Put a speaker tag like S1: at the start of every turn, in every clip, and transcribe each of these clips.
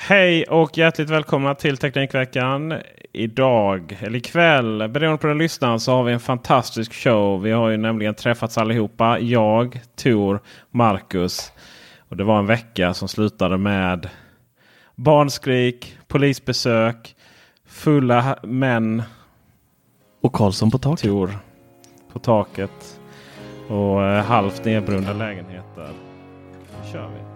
S1: Hej och hjärtligt välkomna till Teknikveckan. Idag, eller ikväll, beroende på den lyssnaren, så har vi en fantastisk show. Vi har ju nämligen träffats allihopa. Jag, Tor, Marcus. Och det var en vecka som slutade med barnskrik, polisbesök, fulla män,
S2: Och Karlsson på taket.
S1: Tor, på taket och eh, halvt nedbrunna lägenheter. Nu kör vi.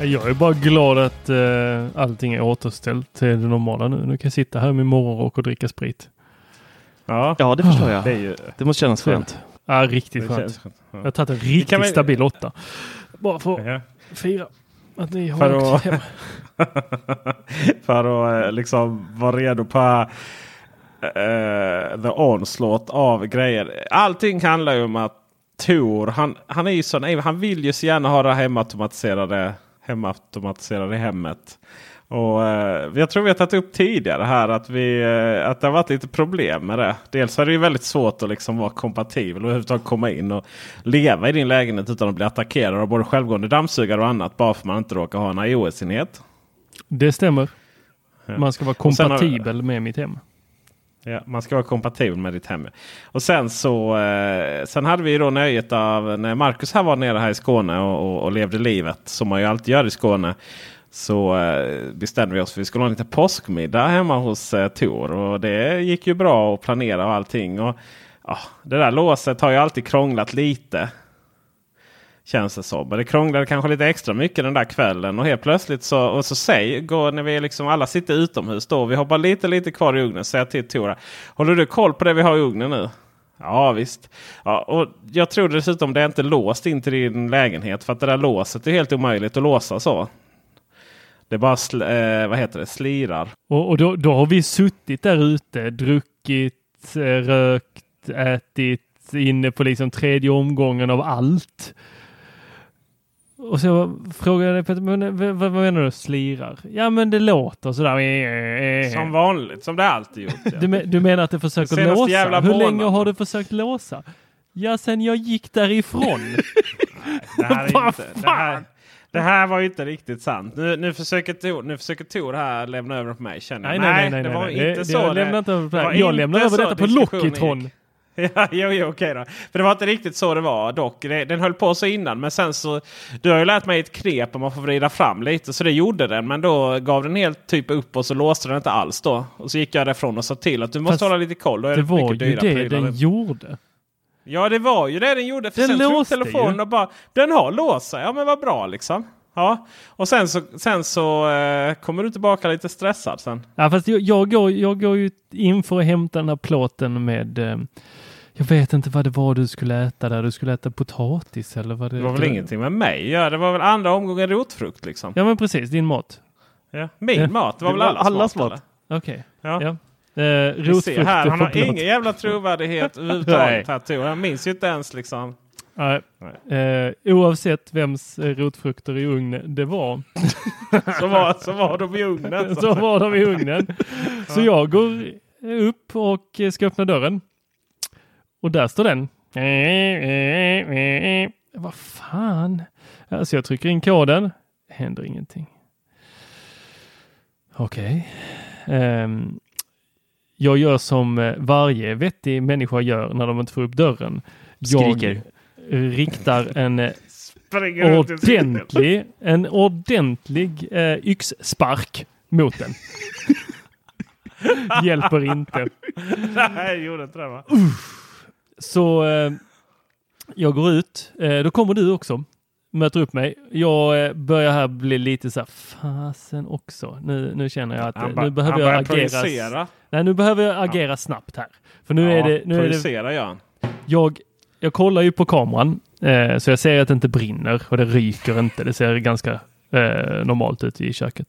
S2: Jag är bara glad att uh, allting är återställt till det normala nu. Nu kan jag sitta här med morgonrock och dricka sprit.
S1: Ja,
S3: Ja, det förstår jag.
S1: det är ju...
S3: Det måste kännas skönt.
S2: Ja, riktigt skönt.
S1: skönt. Ja.
S2: Jag har tagit en riktigt
S1: kan
S2: stabil åtta. Bara för att
S1: Ja.
S2: fira att ni har
S1: För
S2: åkt
S1: att-
S2: hem.
S1: för att eh, liksom vara redo på uh, the onslaught av grejer. Allting handlar ju om att Tor, han, han är ju sån, han vill ju så gärna ha det hemautomatiserade, hemautomatiserade hemmet. Och eh, jag tror vi har tagit upp tidigare här att, vi, eh, att det har varit lite problem med det. Dels är det ju väldigt svårt att liksom vara kompatibel och överhuvudtaget komma in och leva i din lägenhet utan att bli attackerad av både självgående dammsugare och annat. Bara för att man inte råkar ha en iOS-enhet.
S2: Det stämmer. Man ska vara
S1: sen har-
S2: kompatibel med mitt hem.
S1: Ja, man ska vara kompatibel med ditt hem. Och sen så eh, sen hade vi ju då nöjet av när Marcus här var nere här i Skåne och, och, och levde livet som man ju alltid gör i Skåne. Så eh, bestämde vi oss för att vi skulle ha en liten påskmiddag hemma hos eh, Tor. Och det gick ju bra att planera och allting. Och, ah, det där låset har ju alltid krånglat lite. Känns det som. Men det krånglade kanske lite extra mycket den där kvällen. Och helt plötsligt så, och så säg, går när vi liksom alla sitter utomhus då. Vi har bara lite lite kvar i ugnen. Säger till Tora. Håller du koll på det vi har i ugnen nu? Ja visst. Ja, och jag tror dessutom det är inte låst in till din lägenhet. För att det där låset är helt omöjligt att låsa så. Det bara sl, eh, vad heter det? slirar.
S2: Och, och då, då har vi suttit där ute, druckit, eh, rökt, ätit, inne på liksom tredje omgången av allt. Och så frågade jag dig, men, vad, vad menar du slirar? Ja men det låter sådär.
S1: Som vanligt, som det alltid gjort. Ja.
S2: Du, men- du menar att det försöker låsa?
S1: jävla
S2: Hur länge har du försökt låsa? Ja, sen jag gick därifrån.
S1: Det här, är inte, det, här, det här var ju inte riktigt sant. Nu, nu, försöker Tor, nu försöker Tor här lämna över på mig. Känner jag.
S2: nej, nej, nej, nej.
S1: det var
S2: nej.
S1: inte
S2: det,
S1: så.
S2: jag
S1: det-
S2: lämnar inte över på
S1: det
S2: det
S1: var
S2: här. Jag lämnar över detta på
S1: gick. Ja, jo, jo, okej då. För det var inte riktigt så det var dock. Den höll på så innan. Men sen så. Du har ju lärt mig ett knep om man får vrida fram lite. Så det gjorde den. Men då gav den helt typ upp och så låste den inte alls då. Och så gick jag därifrån och sa till att du måste
S2: Fast
S1: hålla lite koll. Då är
S2: Det
S1: det,
S2: var ju det
S1: prylar.
S2: den gjorde.
S1: Ja, det var ju det den gjorde. För
S2: Den
S1: sen
S2: låste
S1: telefonen
S2: ju.
S1: och bara den har låst sig. Ja, men vad bra liksom. Ja, och sen så, sen så eh, kommer du tillbaka lite stressad sen.
S2: Ja, fast jag, jag, går, jag går ju in för att hämta den här plåten med eh, jag vet inte vad det var du skulle äta där. Du skulle äta potatis eller vad det
S1: Det var väl ingenting med mig ja, Det var väl andra omgången rotfrukt liksom.
S2: Ja men precis, din mat.
S1: Ja. Min
S2: Ja.
S1: mat, det var
S3: Det
S1: väl
S3: var
S1: allas,
S3: allas
S1: mat?
S2: Okej.
S1: Ja.
S2: Ja. Eh,
S1: här,
S2: rotfrukter
S1: han har ingen jävla trovärdighet överhuvudtaget. här. Han minns ju inte ens liksom.
S2: Nej. Eh, oavsett vems eh, rotfrukter i ugnen det var
S1: Så var, så var de i ugnen.
S2: så var de i ugnen. Så jag går upp och ska öppna dörren. Och där står den. Vad fan? Alltså jag trycker in koden. Händer ingenting. Okej. Ehm, jag gör som eh, varje vettig människa gör när de inte får upp dörren.
S3: Skriker.
S2: Jag riktar en eh, ordentlig, en ordentlig eh, yxspark mot den. Hjälper inte.
S1: Nej, gjorde inte det va?
S2: Så eh, jag går ut. Eh, då kommer du också. Möter upp mig. Jag eh, börjar här bli lite så här, fasen också. Nu, nu känner jag att eh,
S1: Han,
S2: nu behöver jag agera. Nej, nu behöver jag agera snabbt här. För nu är det, nu är det jag, jag kollar ju på kameran eh, så jag ser att det inte brinner och det ryker inte. Det ser ganska eh, normalt ut i köket.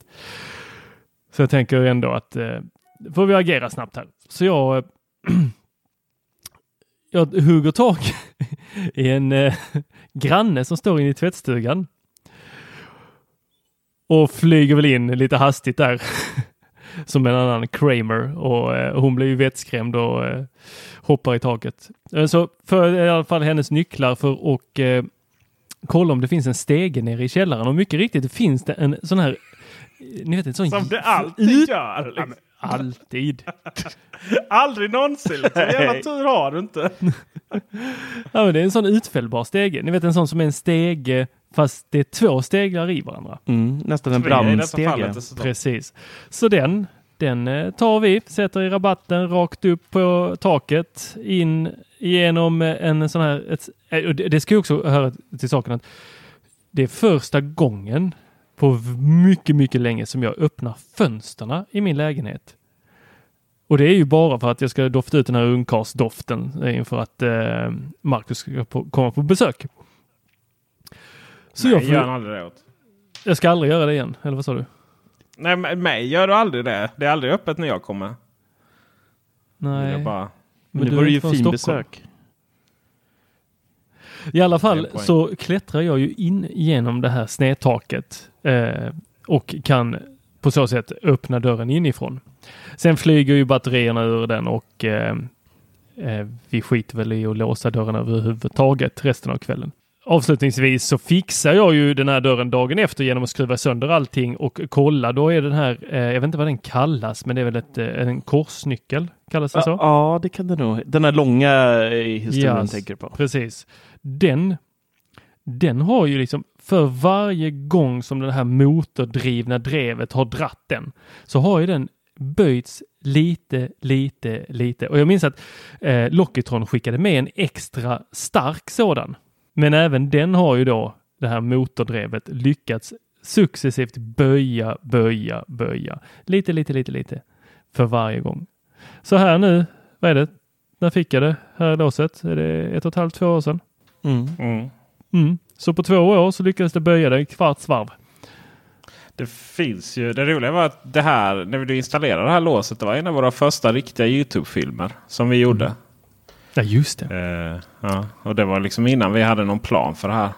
S2: Så jag tänker ändå att eh, får vi agera snabbt här. Så jag, jag hugger tag i en eh, granne som står inne i tvättstugan. Och flyger väl in lite hastigt där. som en annan Kramer och eh, hon blir ju vettskrämd och eh, hoppar i taket. Eh, Så för i alla fall hennes nycklar för att eh, kolla om det finns en stege nere i källaren och mycket riktigt det finns det en sån här, eh, ni vet en sån
S1: Som det alltid
S2: ut-
S1: gör. Liksom.
S2: Alltid.
S1: Aldrig någonsin. Liksom. Jävla tur har du inte.
S2: Ja, men det är en sån utfällbar stege. Ni vet en sån som är en stege fast det är två steglar i varandra.
S3: Mm, nästan en brandstege.
S2: Precis. Så den, den eh, tar vi, sätter i rabatten rakt upp på taket, in genom eh, en sån här... Ett, eh, det ska ju också höra till saken att det är första gången på mycket, mycket länge som jag öppnar fönsterna i min lägenhet. Och det är ju bara för att jag ska dofta ut den här ungkarlsdoften eh, inför att eh, Marcus ska på, komma på besök. Så
S1: Nej,
S2: jag,
S1: gör han
S2: får,
S1: aldrig det åt.
S2: jag ska aldrig göra det igen, eller vad sa du?
S1: Nej, men mig gör du aldrig det. Det är aldrig öppet när jag kommer.
S2: Nej.
S1: Jag bara,
S3: Men
S2: du
S3: nu
S2: är
S3: var det ju fin
S2: Stockholm.
S3: besök.
S2: I alla fall så klättrar jag ju in genom det här snedtaket eh, och kan på så sätt öppna dörren inifrån. Sen flyger ju batterierna ur den och eh, eh, vi skiter väl i att låsa dörren överhuvudtaget resten av kvällen. Avslutningsvis så fixar jag ju den här dörren dagen efter genom att skruva sönder allting och kolla. Då är den här, eh, jag vet inte vad den kallas, men det är väl ett, eh, en korsnyckel, kallas det så?
S3: Ja, ja, det kan det nog. Den här långa eh, historien
S2: Yes.
S3: tänker på.
S2: Precis. Den, den har ju liksom för varje gång som det här motordrivna drevet har dratt den så har ju den böjts lite, lite, lite. Och jag minns att eh, Lockitron skickade med en extra stark sådan. Men även den har ju då det här motordrevet lyckats successivt böja, böja, böja. Lite, lite, lite, lite för varje gång. Så här nu, vad är det? När fick jag det här låset? Är det ett och ett halvt, två år sedan?
S3: Mm.
S1: mm.
S2: Mm. Så på två år så lyckades det böja det i kvarts varv.
S1: Det finns ju. Det roliga var att det här när vi installerade det här låset. Det var en av våra första riktiga Youtube-filmer som vi gjorde.
S2: Ja, just det.
S1: Eh, ja, och det var liksom innan vi hade någon plan för det här.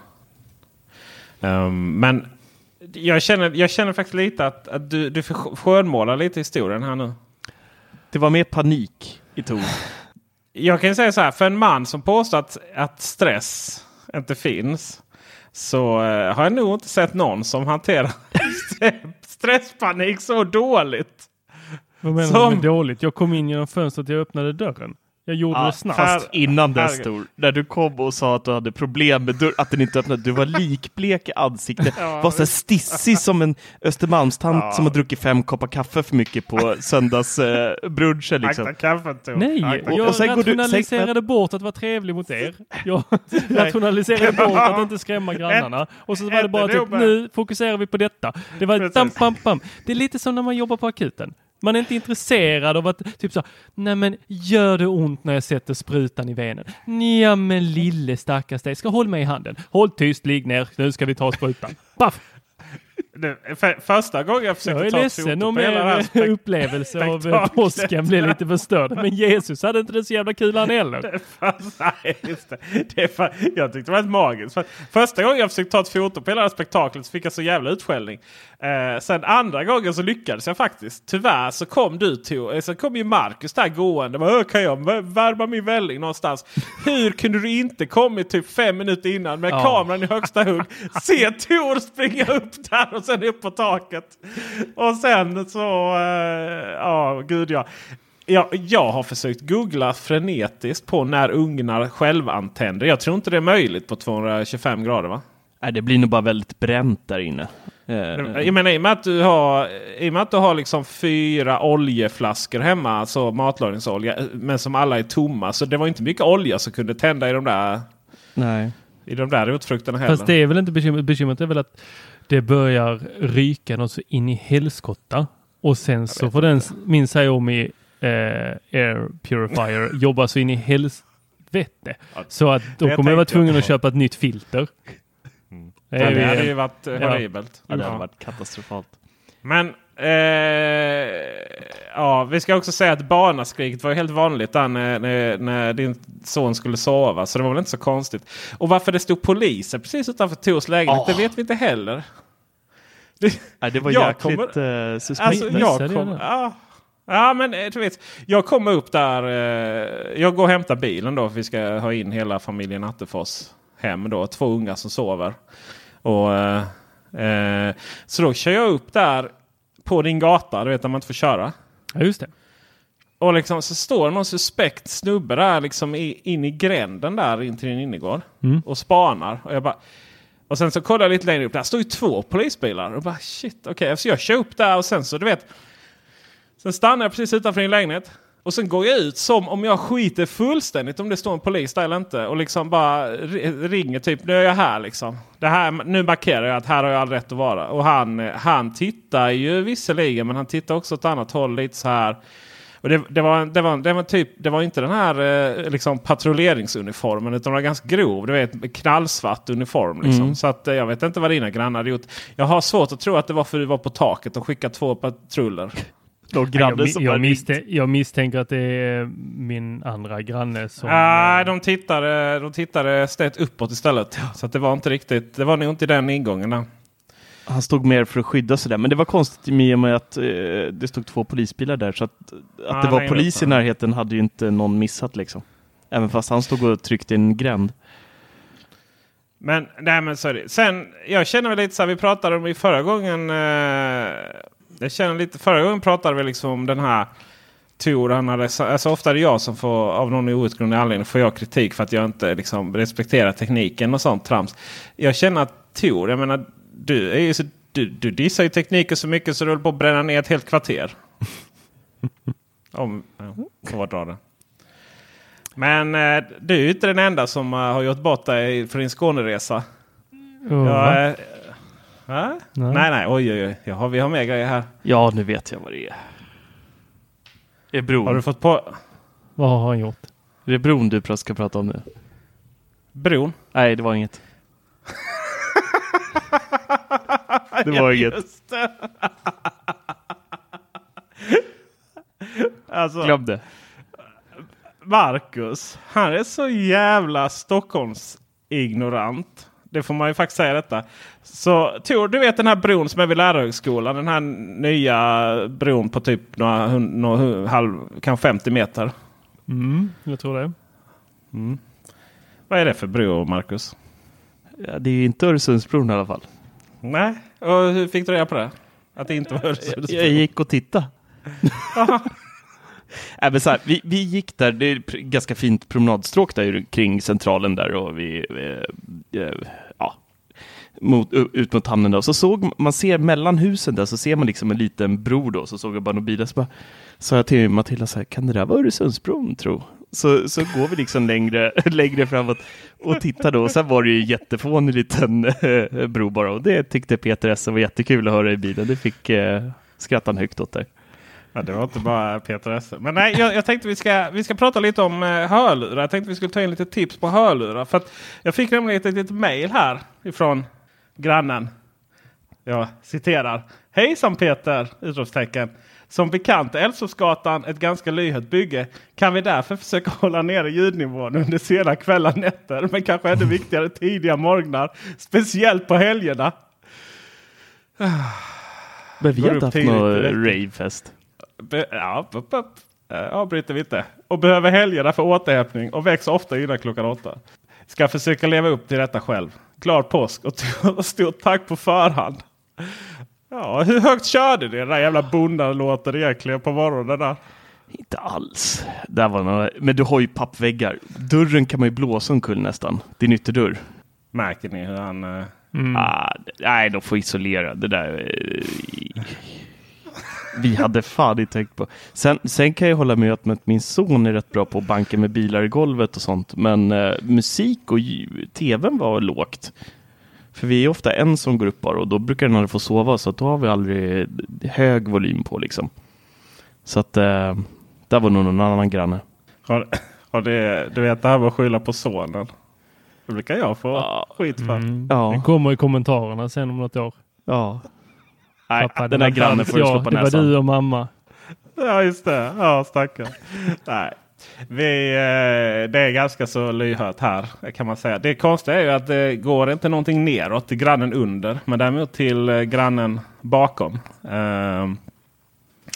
S1: Ehm, men jag känner, jag känner faktiskt lite att, att du, du får skönmåla lite historien här nu.
S3: Det var mer panik i ton.
S1: Jag kan ju säga så här. För en man som påstår att, att stress inte finns. Så eh, har jag nog inte sett någon som hanterar stresspanik så dåligt.
S2: Vad menar
S1: Som-
S2: du med dåligt? Jag kom in genom fönstret, jag öppnade dörren. Jag gjorde det snabbt.
S3: fast innan dess. Tor, när du kom och sa att du hade problem med dörr, att den inte öppnade, du var likblek i ansiktet, var så här stissig som en Östermalmstant
S1: Ja.
S3: som har druckit fem koppar kaffe för mycket på söndagsbrunchen. liksom.
S1: Kaffet Tor.
S2: Nej,
S1: Akta
S2: jag
S3: och sen går du-
S2: rationaliserade bort att vara trevlig mot er. Jag rationaliserade bort att inte skrämma grannarna. Och så var det bara typ, nu fokuserar vi på detta. Det var pam, pam, pam. Det är lite som när man jobbar på akuten. Man är inte intresserad av att typ så, nej men gör det ont när jag sätter sprutan i venen? Nja, men lille stackars dig, ska håll mig i handen. Håll tyst, ligg ner, nu ska vi ta sprutan. Paff!
S1: För, första gången jag försökte
S2: Jag
S1: ta ett foto
S2: om
S1: på hela det här spek-
S2: upplevelse av eh, påsken blev lite förstörd. Men Jesus hade inte det så jävla kul han heller.
S1: Nej, just det. det för, jag tyckte det var ett magiskt. För, första gången jag försökte ta ett foto på hela det här spektaklet så fick jag så jävla utskällning. Eh, sen andra gången så lyckades jag faktiskt. Tyvärr så kom du Tor, eh, så kom ju Marcus där gående. Bara, "Ö, Kan jag vär- värma min välling någonstans? Hur kunde du inte kommit typ fem minuter innan med
S2: Ja.
S1: kameran i högsta hugg? Se Tor springa upp där och sen upp på taket. Och sen så, eh, ja gud ja. Jag, jag har försökt googla frenetiskt på när ugnar självantänder. Jag tror inte det är möjligt på 225 grader va?
S3: Nej, det blir nog bara väldigt bränt där inne. Eh,
S1: Jag menar i och med att du har, i och med att du har liksom fyra oljeflaskor hemma, alltså matlagningsolja, men som alla är tomma. Så det var inte mycket olja som kunde tända i de där,
S3: nej.
S1: i de där rotfrukterna heller.
S2: Fast det är väl inte bekymret. Bekymret är väl att det börjar ryka något så in i helskotta. Och sen så får den, min Xiaomi eh, Air Purifier jobba så in i helvete. Så att då
S1: det
S2: kommer jag vara tvungen att köpa ett nytt filter. Det är
S1: Ja, det
S2: ju-
S1: hade ju varit eh,
S2: Ja.
S1: horribelt.
S3: Ja, det hade varit katastrofalt.
S1: Men ja, vi ska också säga att barnaskriket var helt vanligt där när, när, när din son skulle sova. Så det var väl inte så konstigt. Och varför det stod poliser precis utanför Tors lägenhet,
S3: Åh.
S1: det vet vi inte heller. Det,
S3: Nej, det var
S1: Jag
S3: jäkligt
S1: kommer-
S3: eh, suspekt.
S1: alltså, jag kom, ja, ja, men eh, du vet, jag kommer upp där. Eh, jag går och hämtar bilen då. För vi ska ha in hela familjen Attefors hem då. Två unga som sover. Och, eh, eh, så då kör jag upp där på din gata. Du vet där man inte får köra.
S2: Ja, just det.
S1: Och liksom så står någon suspekt snubbe där liksom i, in i gränden där in till din innergård.
S2: Mm.
S1: Och spanar. Och, jag bara, och sen så kollar jag lite längre upp. Där står ju två polisbilar. Och bara shit, okej. Så jag kör upp där och sen så du vet. Sen stannar jag precis utanför din lägenhet. Och sen går jag ut som om jag skiter fullständigt om det står en polis där eller inte. Och liksom bara ri- ringer typ nu är jag här liksom. Det här, nu markerar jag att här har jag all rätt att vara. Och han, han tittar ju visserligen men han tittar också åt annat håll lite så här. Och det, det, var, det, var, det, var typ, det var inte den här eh, liksom patrulleringsuniformen utan det var ganska grov. Du vet, knallsvart uniform. Liksom. Så att, eh, jag vet inte vad dina grannar hade gjort. Jag har svårt att tro att det var för att du var på taket och skickade två patruller.
S3: Någon
S2: Jag,
S3: granne som
S2: jag,
S3: bara
S2: misstän- jag misstänker att det är min andra granne som...
S1: Nej,
S2: eh,
S1: de tittade, de tittade ställt uppåt istället. Så att det var inte riktigt. Det var nog inte den ingången. Där.
S3: Han stod mer för att skydda sig där. Men det var konstigt i och med att eh, det stod två polisbilar där. Så att, att
S1: Ja,
S3: det var polis
S1: upp,
S3: i närheten hade ju inte någon missat liksom. Även fast han stod och tryckte en gränd.
S1: Men, nej, men det. Sen, jag känner väl lite så här, vi pratade om i förra gången. Eh, jag känner lite, förra gången pratade vi liksom om den här Tor. Han hade, alltså ofta är det jag som får, av någon outgrundlig anledning, får jag kritik för att jag inte liksom respekterar tekniken och sånt trams. Jag känner att Tor, jag menar, du, är ju så, du, du dissar ju tekniken så mycket så du håller på att bränna ner ett helt kvarter. om, ja, hårdra det. Men eh, du är ju inte den enda som eh, har gjort bort dig för din Skåneresa. Ja,
S2: va?
S1: eh, va?
S2: Nej.
S1: Nej, nej, oj, oj, oj. Jag har, vi har mer grejer här.
S3: Ja, nu vet jag vad det är. Är bron,
S1: Har du fått på
S2: Vad har han gjort?
S3: är det bron du ska prata om nu?
S1: bron?
S3: Nej, det var inget. det var inget.
S1: Just det. alltså,
S3: Glöm det.
S1: Marcus, han är så jävla Stockholms ignorant. Det får man ju faktiskt säga detta. Så Tor, du vet den här bron som är vid Lärarhögskolan. Den här nya bron på typ några, några halv, kanske 50 meter.
S2: Mm, jag tror det.
S1: Vad är det för bro, Marcus?
S3: Ja, det är inte Öresundsbron i alla fall.
S1: Nej, och hur fick du reda på det? Att det inte var
S3: Jag,
S1: Öresundsbron?
S3: jag gick och tittade. Även så här, vi, vi gick där, det är ett ganska fint promenadstråk där kring centralen där och vi, eh, eh, ja, mot, ut mot hamnen där. Och så såg man ser mellan husen där så ser man liksom en liten bro då, så såg jag bara några bilar. Så bara, sa jag till Matilda så här, kan det där vara Öresundsbron tro? Så, så går vi liksom längre, längre framåt och tittar då. Och sen var det ju jättefånig liten eh, bro bara. Och det tyckte Peter S var jättekul att höra i bilen. Det fick eh, skratta högt åt där.
S1: Ja, det var inte bara Peter Esse. Men nej, jag, jag tänkte vi ska, vi ska prata lite om eh, hörlurar. Jag tänkte vi skulle ta in lite tips på hörlurar. För jag fick nämligen ett litet mail här ifrån grannen. Jag citerar. Hejsan Peter! Utropstecken. Som bekant är Älvsborgsgatan ett ganska lyhört bygge. Kan vi därför försöka hålla nere ljudnivån under sena kvällar, nätter, men kanske ännu viktigare tidiga morgnar. Speciellt på helgerna.
S3: Men vi har inte haft någon ravefest.
S1: Ja, upp, upp. Eh, avbryter vi inte. Och behöver helgerna för återhämtning och väcks ofta innan klockan åtta. Ska försöka leva upp till detta själv. Glad påsk och stort tack på förhand. Ja, hur högt körde ni den där jävla bondan-låten egentligen på morgonen? Där?
S3: Inte alls. Där var några... Men du har ju pappväggar. Dörren kan man ju blåsa omkull nästan. Din ytterdörr.
S1: Märker ni hur han... eh,
S3: Ah, d- nej, de får isolera det där. Vi hade fan inte tänkt på. Sen, sen kan jag hålla med om att min son är rätt bra på att banka med bilar i golvet och sånt. Men eh, musik och tvn var lågt. För vi är ofta en som går upp bara och då brukar den andra få sova så att då har vi aldrig hög volym på liksom. Så att eh, där var nog någon annan granne.
S1: Har, har det, du vet det här med att skylla på sonen. Det brukar jag få
S3: Ja.
S1: skit för.
S2: Mm. Det
S3: Ja,
S2: kommer i kommentarerna sen om något år.
S3: ja. Nej,
S2: Pappa,
S3: den
S2: det
S3: där
S2: var
S3: grannen får du slå på
S2: Det var
S3: näsan.
S2: du och mamma.
S1: Ja just det. Ja stackarn. Nej. Vi, eh, det är ganska så lyhört här kan man säga. Det konstiga är ju att det går inte någonting neråt till grannen under. Men däremot till eh, grannen bakom. Ehm,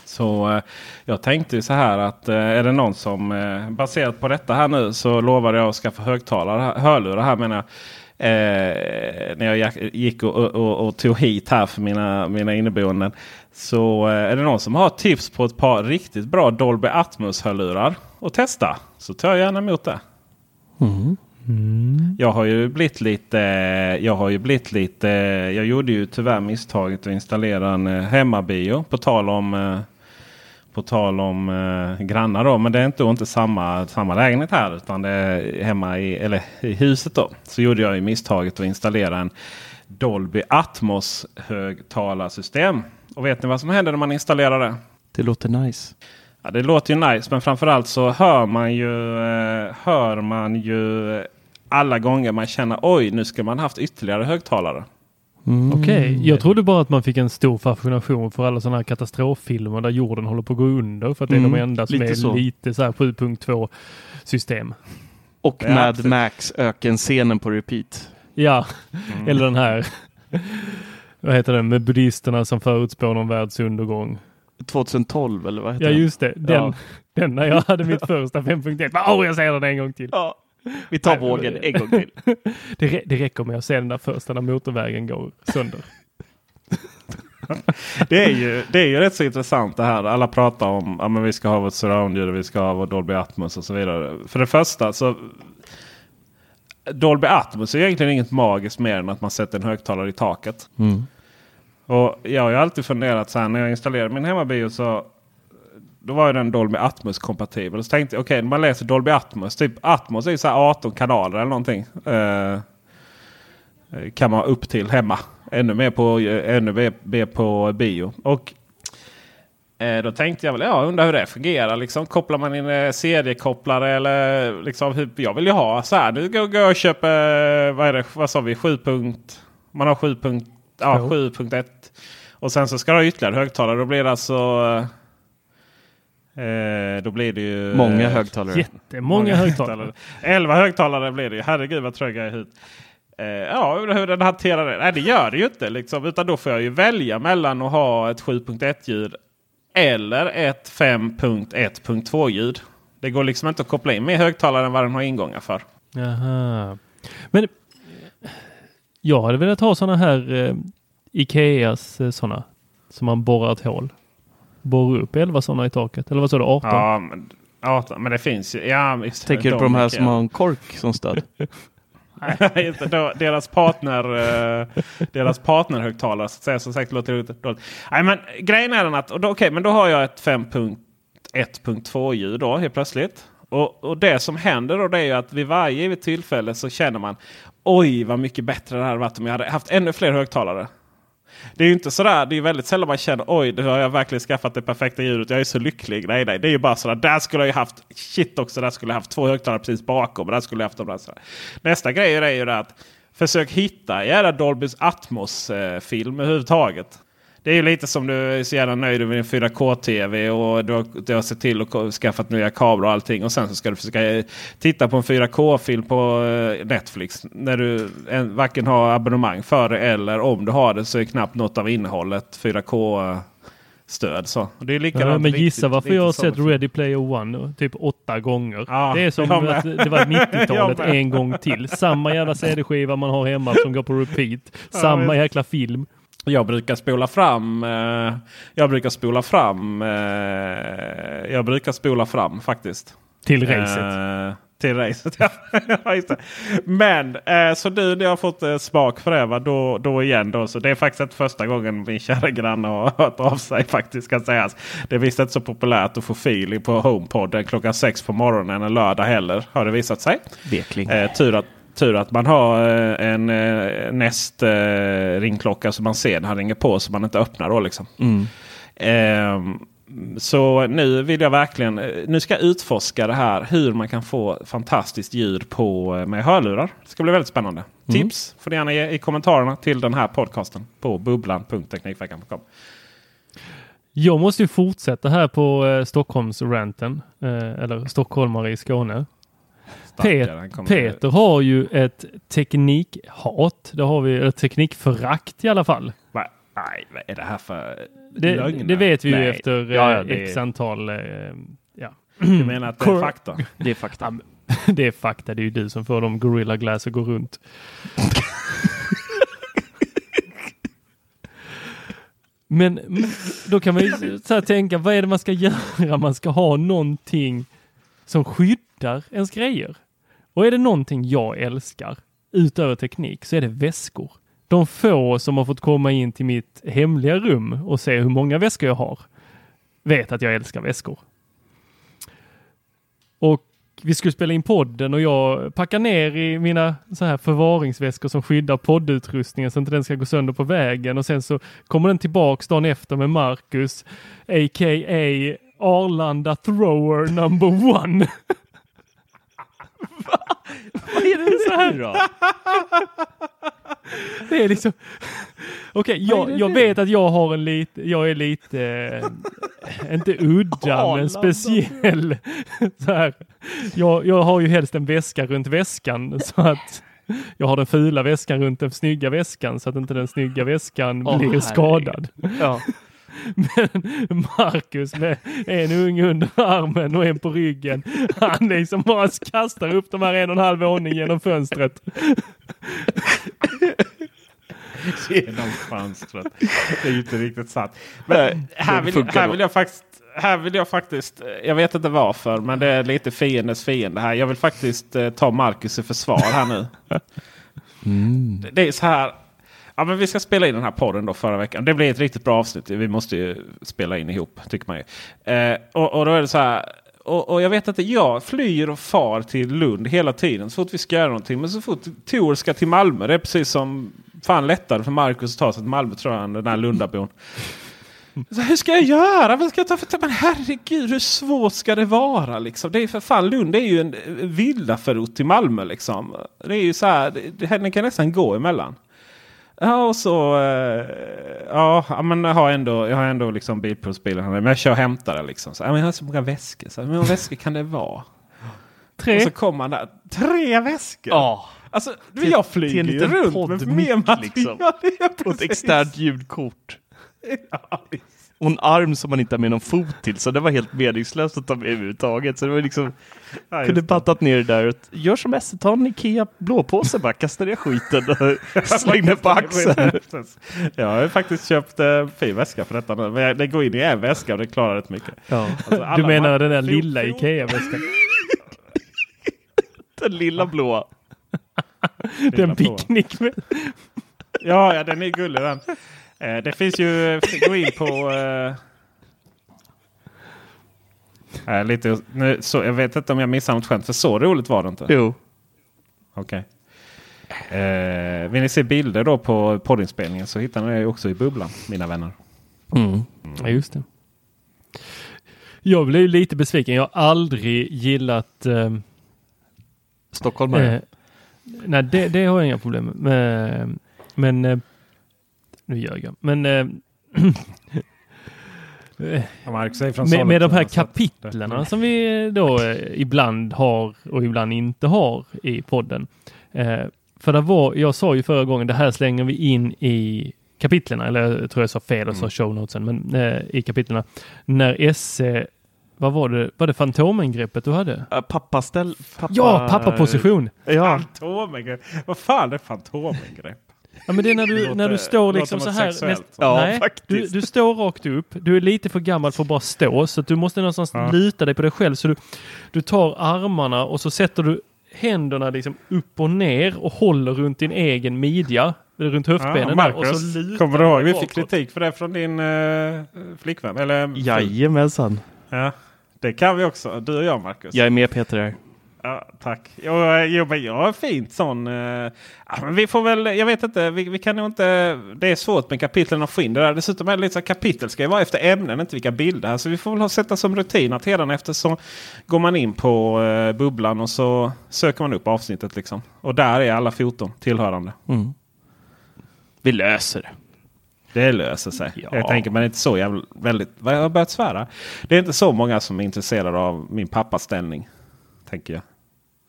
S1: så eh, jag tänkte ju så här att är det någon som baserat på detta här nu så lovar jag att skaffa högtalare, hörlurar här menar jag. Eh, när jag gick- och, och, och, tog hit här för mina, mina inneboenden. Så eh, är det någon som har tips på ett par riktigt bra Dolby Atmos hörlurar och testa så tar jag gärna emot det. Jag har ju blivit lite, jag har ju blivit lite, jag gjorde ju tyvärr misstaget att installera en eh, hemmabio på tal om eh, på tal om eh, grannar då. Men det är inte, inte samma, samma lägenhet här utan det är hemma i, eller i huset då. Så gjorde jag ju misstaget att installera en Dolby Atmos högtalarsystem. Och vet ni vad som händer när man installerar det?
S3: Det låter nice.
S1: Ja, det låter ju nice men framförallt så hör man ju, eh, hör man ju alla gånger man känner oj nu ska man haft ytterligare högtalare.
S2: Okej, jag trodde bara att man fick en stor fascination för alla sådana här katastroffilmer där jorden håller på att gå under för att det är
S3: Mm,
S2: de enda som
S3: lite
S2: är
S3: så.
S2: lite så här 7.2 system.
S3: Och
S1: Ja,
S3: Mad
S1: absolut.
S3: Max ökenscenen på repeat.
S2: Ja,
S3: Mm.
S2: eller den här. Vad heter den med buddhisterna som förutspår någon världsundergång.
S3: 2012 eller vad heter
S2: Ja
S3: den?
S2: just det, den,
S3: Ja.
S2: den när jag hade mitt första 5.1. Åh, oh, jag säger den en gång till.
S3: Ja. Vi tar
S2: Nej,
S3: vågen en gång till.
S2: Det, rä- det räcker med att se den där första när motorvägen går sönder.
S1: Det är, ju, det är ju rätt så intressant det här. Alla pratar om att vi ska ha vårt surroundljud och vi ska ha vår Dolby Atmos och så vidare. För det första så Dolby Atmos är egentligen inget magiskt mer än att man sätter en högtalare i taket.
S3: Mm.
S1: Och jag har ju alltid funderat så här när jag installerade min hemmabio så då var ju den Dolby Atmos kompatibel. Så tänkte jag okej, när man läser Dolby Atmos. Typ Atmos är ju så här 18 kanaler eller någonting. Eh, kan man ha upp till hemma. Ännu mer på, eh, ännu mer- på bio. Och eh, då tänkte jag väl, ja undrar hur det fungerar. Liksom, kopplar man in eh, CD-kopplare eller liksom, jag vill ju ha så här. Nu går jag och köper, eh, vad är det, vad sa vi, 7 punkt, man har 7 punkt, ja,
S2: Jo.
S1: 7.1. Och sen så ska du ha ytterligare högtalare. Då blir det alltså eh, då blir det ju
S3: Många
S1: eh,
S3: högtalare.
S2: Jättemånga högtalare.
S1: 11 högtalare blir det ju. Herregud vad trög jag är hit. Eh, ja, hur den hanterar det? Nej, det gör det ju inte. Liksom, utan då får jag ju välja mellan att ha ett 7.1 ljud eller ett 5.1.2 ljud. Det går liksom inte att koppla in mer högtalare än vad den har ingångar för.
S2: Jaha. Men jag hade velat ha sådana här eh, Ikeas eh, sådana som man borrar ett hål. Borrar upp 11 sådana i taket. Eller vad sa du? 18?
S1: Ja, men, ja, men det finns ju. Ja,
S3: Tänker du på de här som har en kork som stöd?
S1: Nej, deras partner eh, deras partnerhögtalare så att säga. Som sagt låter det dåligt. Nej, men grejen är den att okej, men då har jag ett 5.1.2 ljud då helt plötsligt. Och, och det som händer då det är ju att vid varje givet tillfälle så känner man oj vad mycket bättre det hade varit om jag hade haft ännu fler högtalare. Det är ju inte sådär. Det är väldigt sällan man känner oj, nu har jag verkligen skaffat det perfekta ljudet. Jag är så lycklig. Nej, nej, det är ju bara sådär. Där skulle jag ju haft shit också. Där skulle jag haft två högtalare precis bakom. Där skulle jag haft dem där. Sådär. Nästa grej är ju det att försök hitta jävla Dolbys Atmos-film eh, överhuvudtaget. Det är ju lite som du är så jävla nöjd med din 4K-TV och du har, du har sett till att skaffa nya kameror och allting. Och sen så ska du försöka titta på en 4K-film på eh, Netflix. När du en, varken har abonnemang för det eller om du har det så är knappt något av innehållet 4K stöd. Så. Det är likadant,
S2: Ja, men
S1: riktigt-
S2: gissa varför jag har sett Ready Player One typ åtta gånger.
S1: Ja,
S2: det är som att det var
S1: Jag
S2: 90-talet
S1: med.
S2: en gång till. Samma jävla CD-skiva man har hemma som går på repeat. Samma jäkla film.
S1: Jag brukar spola fram. Eh, jag brukar spola fram. Eh, jag brukar spola fram faktiskt.
S2: Till racet.
S1: Eh, till racet, ja. Men eh, så nu när jag har fått eh, smak för det, va, då, då igen då. Så det är faktiskt inte första gången min kära granne har hört av sig faktiskt ska sägas. Det är visst inte så populärt att få feeling på HomePod klockan sex på morgonen en lördag heller. Har det visat sig.
S3: Vekling.
S1: Eh, tur, att, tur att man har eh, en eh, Nest eh, ringklocka så man ser när han ringer på så man inte öppnar då liksom.
S3: Mm.
S1: Ehm, så nu vill jag verkligen, nu ska jag utforska det här hur man kan få fantastiskt ljud på, med hörlurar. Det ska bli väldigt spännande. Tips får ni gärna ge i kommentarerna till den här podcasten på bubblan.teknikveckan.com.
S2: Jag måste ju fortsätta här på eh, Stockholmsranten. Eh, eller stockholmare i Skåne. Pet, Peter har ju ett teknikhat. Det har vi, ett teknikförakt i alla fall.
S1: Va? Nej, vad är det här för
S2: Det,
S1: lögner?
S2: det vet vi ju
S3: Nej.
S2: efter eh,
S3: Ja, ja, det-
S2: x antal... Eh, ja.
S1: Du menar att det är fakta?
S3: Det är fakta.
S2: det är fakta. Det är ju du som får dem Gorilla Glass att gå runt. Men men då kan man ju så här tänka, vad är det man ska göra? Man ska ha någonting som skyddar ens grejer. Och är det någonting jag älskar utöver teknik så är det väskor. De få som har fått komma in till mitt hemliga rum och se hur många väskor jag har vet att jag älskar väskor. Och vi skulle spela in podden och jag packar ner i mina så här förvaringsväskor som skyddar poddutrustningen så inte den ska gå sönder på vägen och sen så kommer den tillbaks dagen efter med Marcus, a.k.a. Arlanda Thrower number one.
S3: Vad är det så här då?
S2: Det är liksom... Okej, jag, jag vet att jag har en lite, jag är lite, eh, inte udda, men speciell. Så här. Jag, jag har ju helst en väska runt väskan så att jag har den fula väskan runt den snygga väskan så att inte den snygga väskan
S3: Åh,
S2: blir
S3: herregud.
S2: skadad.
S3: Ja.
S2: Men Marcus med en unge under armen och en på ryggen, han liksom bara kastar upp de här en och en halv våning genom fönstret.
S1: Genom fönstret. Det är ju inte riktigt sant. Men här, vill, här, vill jag faktiskt, här vill jag faktiskt, jag vet inte varför, men det är lite fiendes fiende här. Jag vill faktiskt eh, ta Marcus i försvar här nu. Det- Det är så här. Ja, men vi ska spela in den här podden då förra veckan. Det blir ett riktigt bra avsnitt. Vi måste ju spela in ihop tycker man ju. Eh, och, och då är det så här. Och, och jag vet att jag flyr och far till Lund hela tiden så fort vi ska göra någonting. Men så fort Tor ska till Malmö, det är precis som fan lättare för Marcus att ta sig till Malmö tror jag, än den här Lundabon. Så hur ska jag göra? Vad ska jag ta för Men herregud, hur svårt ska det vara? Liksom? Det är för fan, Lund är ju en villaförort till Malmö. Liksom. Det är ju så här, det, det, det kan nästan gå emellan. Ja, och så... Eh, ja, men jag har ändå, jag har ändå liksom bilprovsbilen. Men jag kör och hämtar den. Liksom. Så, ja, men jag har så många väskor. Så, hur många väskor kan det vara?
S2: Tre.
S1: Och så kommer man där. Tre väskor!
S3: Ja.
S1: Alltså,
S3: Till-
S1: jag flyger ju runt med mer material.
S3: liksom.
S1: Ja,
S3: Och ett externt ljudkort.
S1: Ja.
S3: Och en arm som man inte har med någon fot till. Så det var helt meningslöst att ta med överhuvudtaget. Så det var liksom,
S1: Ja,
S3: kunde
S1: det.
S3: pattat ner det där. Och gör som Esse, ta en Ikea blåpåse bara, kasta ner skiten och släng den på axeln.
S1: Jag har faktiskt köpt eh, fin väska för detta nu. Men jag- det går in i en väska och det klarar rätt mycket.
S2: Ja.
S1: Alltså,
S2: Du menar
S1: man-
S2: den där lilla Ikea-väskan?
S3: Den lilla blåa.
S2: Den picknick med...
S1: Ja, ja, den är gullig den. Eh, det finns ju, gå in på... Eh, lite, nu, så, jag vet inte om jag missade något skämt, för så roligt var det inte.
S3: Jo.
S1: Okej. Eh, vill ni se bilder då på poddinspelningen så hittar ni det också i bubblan, mina vänner.
S2: Ja, just det. Jag blev lite besviken. Jag har aldrig gillat... Eh,
S3: Stockholmare.
S2: eh, nej, det, det har jag inga problem med. Men, men eh, nu ljög jag. Men eh, med, med de här kapitlerna som vi då eh, ibland har och ibland inte har i podden. Eh, för det var, jag sa ju förra gången, det här slänger vi in i kapitlerna, eller jag tror jag sa fel och sa show notesen, men eh, i kapitlerna. När SE, vad var det, var det fantomengreppet du hade?
S3: Äh, Pappaställ... Pappa...
S2: Ja, pappaposition!
S3: Ja,
S1: Fantomengrepp. Vad fan är fantomengrepp?
S2: Ja, men det är när du,
S1: låter-
S2: när du står liksom så här. näst-
S3: Ja,
S2: nej, du, du står rakt upp. Du är lite för gammal för att bara stå så att du måste någonstans
S1: Ja.
S2: luta dig på dig själv. Så du, du tar armarna och så sätter du händerna liksom upp och ner och håller runt din egen midja. Runt höftbenen
S1: Ja,
S2: där, och så
S1: Marcus,
S2: lutar
S1: kommer du ihåg? Vi fick kritik för det från din uh, flickvän. Eller,
S3: jajamensan.
S1: Ja, det kan vi också. Du och jag Marcus.
S3: Jag är med Peter här.
S1: Ja, tack. Jo, eh, jo, men jag är fint sån. eh, ja, men vi får väl, jag vet inte, vi, vi kan nog inte. Det är svårt med kapitlen få in det där. Dessutom är det lite så kapitel ska ju vara efter ämnen, inte vilka bilder. Så vi får väl ha, sätta som rutin att efter så går man in på eh, bubblan och så söker man upp avsnittet liksom. Och där är alla foton tillhörande.
S3: Mm. Vi löser det.
S1: Det löser sig.
S3: Ja.
S1: Jag tänker men det är inte så jävla väldigt. Vad jag har börjat svära. Det är inte så många som är intresserade av min pappas ställning. Tänker jag.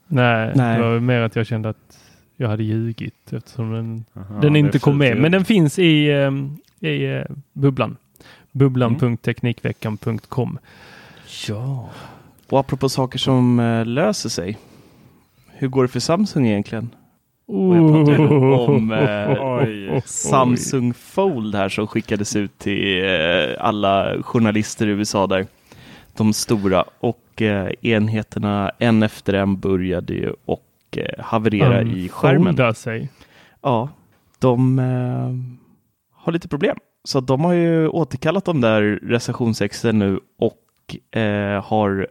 S2: Nej,
S3: Nej.
S2: det var mer att jag kände att jag hade ljugit eftersom den,
S1: Aha,
S2: den inte kom med.
S1: ju.
S2: Men den finns i, ehm, i eh, bubblan. Bubblan.teknikveckan.com.
S3: Ja. Och apropå saker som eh, löser sig. Hur går det för Samsung egentligen? Och jag då om eh,
S1: Oj.
S3: Samsung Fold här som skickades ut till eh, alla journalister i USA där. De stora och eh, enheterna en efter en började ju och eh, haverera i skärmen.
S2: Sig.
S3: Ja, de eh, har lite problem. Så de har ju återkallat de där recensionsexen nu och eh, har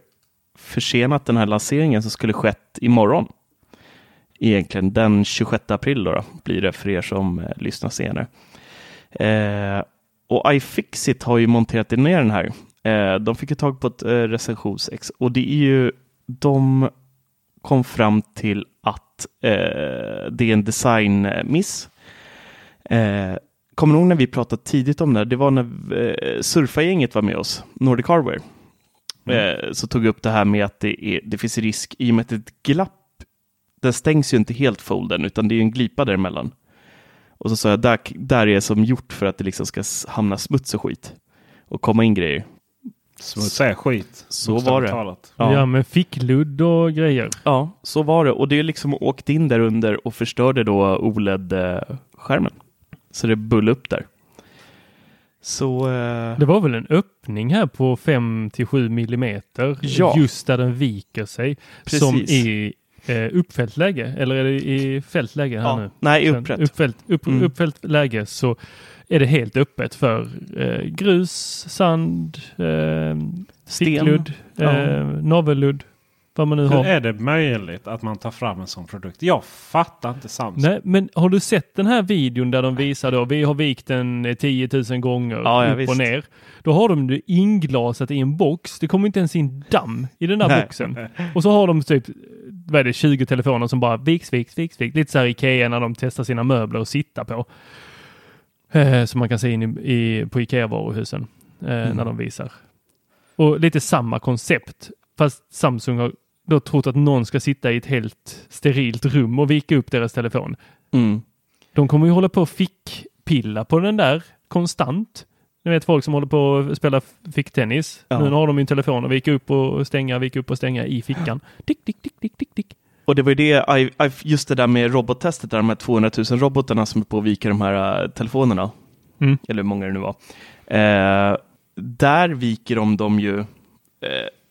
S3: försenat den här lanseringen som skulle skett imorgon. Egentligen den 26 april då, då blir det för er som eh, lyssnar senare. Eh, och iFixit har ju monterat ner den här. Eh, de fick ju tag på ett eh, recensionsex och det är ju de kom fram till att eh, det är en designmiss. Kommer du ihåg när vi pratade tidigt om det? här? Det var när eh, surfargänget var med oss, Nordic Hardware. Eh, så tog vi upp det här med att det, är, det finns risk i och med att det är ett glapp. Den stängs ju inte helt folden utan det är en glipa däremellan. Och så sa jag, där, där är som gjort för att det liksom ska hamna smuts och skit och komma in grejer.
S1: Smuts är skit.
S3: Så var det.
S1: Talat.
S2: Ja. med fickludd och grejer.
S3: Ja, så var det. Och det är liksom åkt in där under och förstörde då OLED-skärmen. Så det bull upp där. Så eh,
S2: Det var väl en öppning här på 5 till 7 millimeter.
S3: Ja.
S2: Just där den viker sig.
S3: Precis.
S2: Som i eh, uppfällt läge. Eller är det i fällt läge här
S3: ja,
S2: nu?
S3: nej,
S2: Sen
S3: upprätt.
S2: Uppfällt, upp,
S3: Mm.
S2: uppfällt läge så är det helt öppet för eh, grus, sand, eh, fickludd,
S3: Ja.
S2: eh, navelludd, vad man nu
S1: Hur
S2: har.
S1: är det möjligt att man tar fram en sån produkt? Jag fattar inte Samsung.
S2: Nej, men har du sett den här videon där de visar då, vi har vikt den eh, 10 000 gånger
S3: Ja, ja,
S2: upp
S3: visst.
S2: och ner. Då har de det inglasat i en box. Det kommer inte ens in damm i den där
S3: Nej.
S2: boxen. Och så har de typ, vad är det, 20 telefoner som bara viks, viks, viks, viks. Lite så här Ikea när de testar sina möbler att sitta på. Eh, som man kan se in i, i, på Ikea-varuhusen eh, när de visar. Och lite samma koncept. Fast Samsung har då trott att någon ska sitta i ett helt sterilt rum och vika upp deras telefon.
S3: Mm.
S2: De kommer ju hålla på och fickpilla på den där konstant. Ni vet folk som håller på att spela ficktennis.
S3: Ja.
S2: Nu har de ju en telefon och vika upp och stänga, vika upp och stänga i fickan. Tick, tick, tick, tick, tick, tick.
S3: Och det var ju det, I- I- just det där med robottestet, där de här 200 000 robotarna som är på att vika de här eh, telefonerna.
S2: Mm.
S3: Eller hur många det nu var. Eh, där viker de dem ju eh,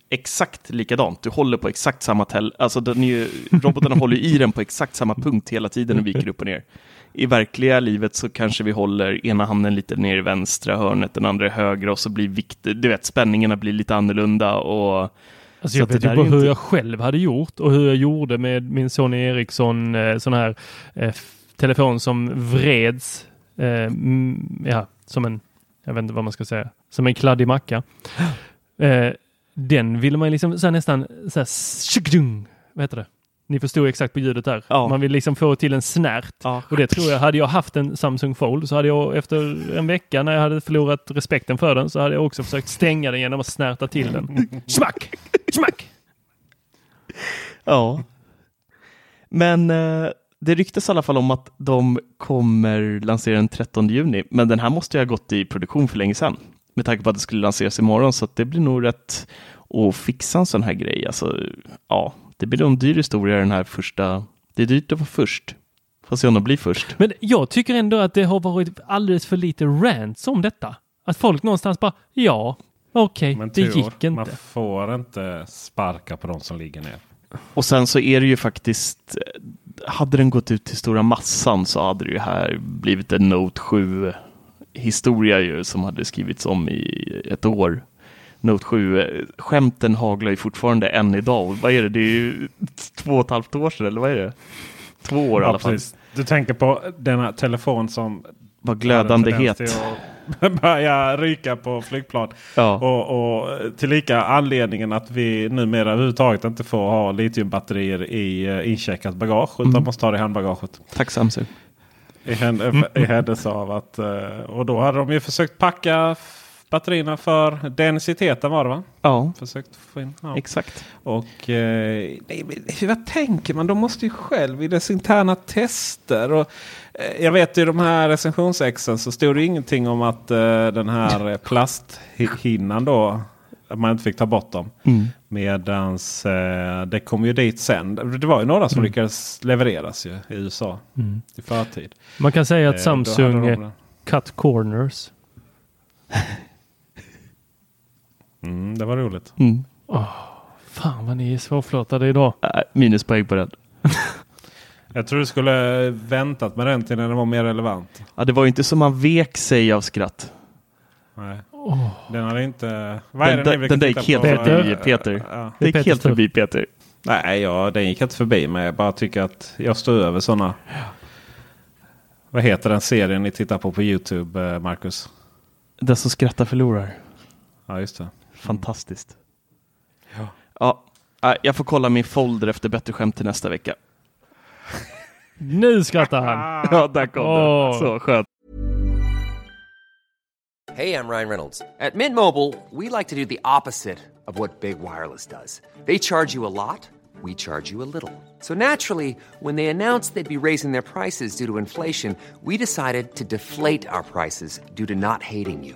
S3: exakt likadant. Du håller på exakt samma tel... Alltså den ju, robotarna håller i den på exakt samma punkt hela tiden och viker upp och ner. I verkliga livet så kanske vi håller ena handen lite ner i vänstra hörnet, den andra i högra och så blir vikt, du vet spänningarna blir lite annorlunda och
S2: Alltså
S3: Så
S2: jag vet ju
S3: ju
S2: hur
S3: inte-
S2: jag själv hade gjort och hur jag gjorde med min Sony Ericsson eh, sån här eh, telefon som vreds. Eh, ja, som en, jag vet inte vad man ska säga, som en kladdig macka. Eh, den ville man liksom så nästan så här, vad heter det? Ni förstod exakt på ljudet där.
S3: Ja.
S2: Man vill liksom få till en snärt.
S3: Ja.
S2: Och det tror jag, hade jag haft en Samsung Fold så hade jag efter en vecka när jag hade förlorat respekten för den så hade jag också försökt stänga den genom att snärta till den. Smack! Smack!
S3: Ja. Men eh, det ryktas i alla fall om att de kommer lansera den 13 juni, men den här måste ju ha gått i produktion för länge sedan. Med tanke på att det skulle lanseras imorgon, så att det blir nog rätt att fixa en sån här grej. Alltså, ja, det blir en dyr historia den här första. Det är dyrt att vara först. Får se om de blir först.
S2: Men jag tycker ändå att det har varit alldeles för lite rants om detta. Att folk någonstans bara, ja, okej,
S1: Men
S2: det gick
S1: Man
S2: inte.
S1: får inte sparka på de som ligger ner.
S3: Och sen så är det ju faktiskt, hade den gått ut till stora massan så hade det ju här blivit en Note 7 historia ju som hade skrivits om i ett år. Note 7, eh, skämten haglar ju fortfarande än idag. Vad är det? Det är ju två och ett halvt år sedan, eller vad är det? Två år i alla fall.
S1: precis. Du tänker på denna telefon som
S3: Vad glödande het.
S1: Börja ryka på flygplan.
S3: Ja.
S1: Och, och tillika anledningen att vi numera överhuvudtaget inte får ha litiumbatterier i uh, incheckat bagage. Utan
S3: Mm.
S1: måste ha det i handbagaget.
S3: Tack.
S1: I, I händelse av att... eh, och då hade de ju försökt packa batterierna för densiteten var det va?
S3: Ja,
S1: Försökt få in. Ja.
S3: exakt.
S1: Och eh, nej, men vad tänker man? De måste ju själv i dess interna tester. Och, eh, jag vet i de här recensionsexen så stod det ingenting om att eh, den här plasthinnan då. Att man inte fick ta bort dem.
S3: Mm.
S1: Medans eh, det kom ju dit sen. Det var ju några som lyckades levereras ju i USA i förtid.
S2: Man kan säga att Samsung eh,
S1: de-
S2: cut corners.
S1: Mm, det var roligt.
S3: Mm.
S2: Fan vad ni är svårflörtade idag.
S3: Äh, minuspoäng på den.
S1: Jag tror du skulle väntat med den till när den var mer relevant.
S3: Ja, det var ju inte som man vek sig av skratt.
S1: Nej. Den hade inte... Vad är
S3: Den-
S1: det ni
S3: den- den där
S1: titta
S3: gick helt
S2: förbi,
S3: Peter.
S1: Ja.
S3: Det gick helt förbi Peter.
S1: Nej, ja, den gick inte förbi mig. Jag bara tycker att jag står över sådana. Vad heter den serien ni tittar på på Youtube, eh, Marcus?
S3: Den som skrattar förlorar.
S1: Ja, just det.
S3: Fantastiskt. Ja. Ja, jag får kolla min folder efter bättre skämt till nästa vecka.
S2: Nu skrattar han.
S3: Ja, där kom
S2: Åh.
S3: det. Så skönt.
S4: Hey, I'm Ryan Reynolds. At Mint Mobile, we like to do the opposite of what Big Wireless does. They charge you a lot, we charge you a little. So naturally, when they announced they'd be raising their prices due to inflation, we decided to deflate our prices due to not hating you.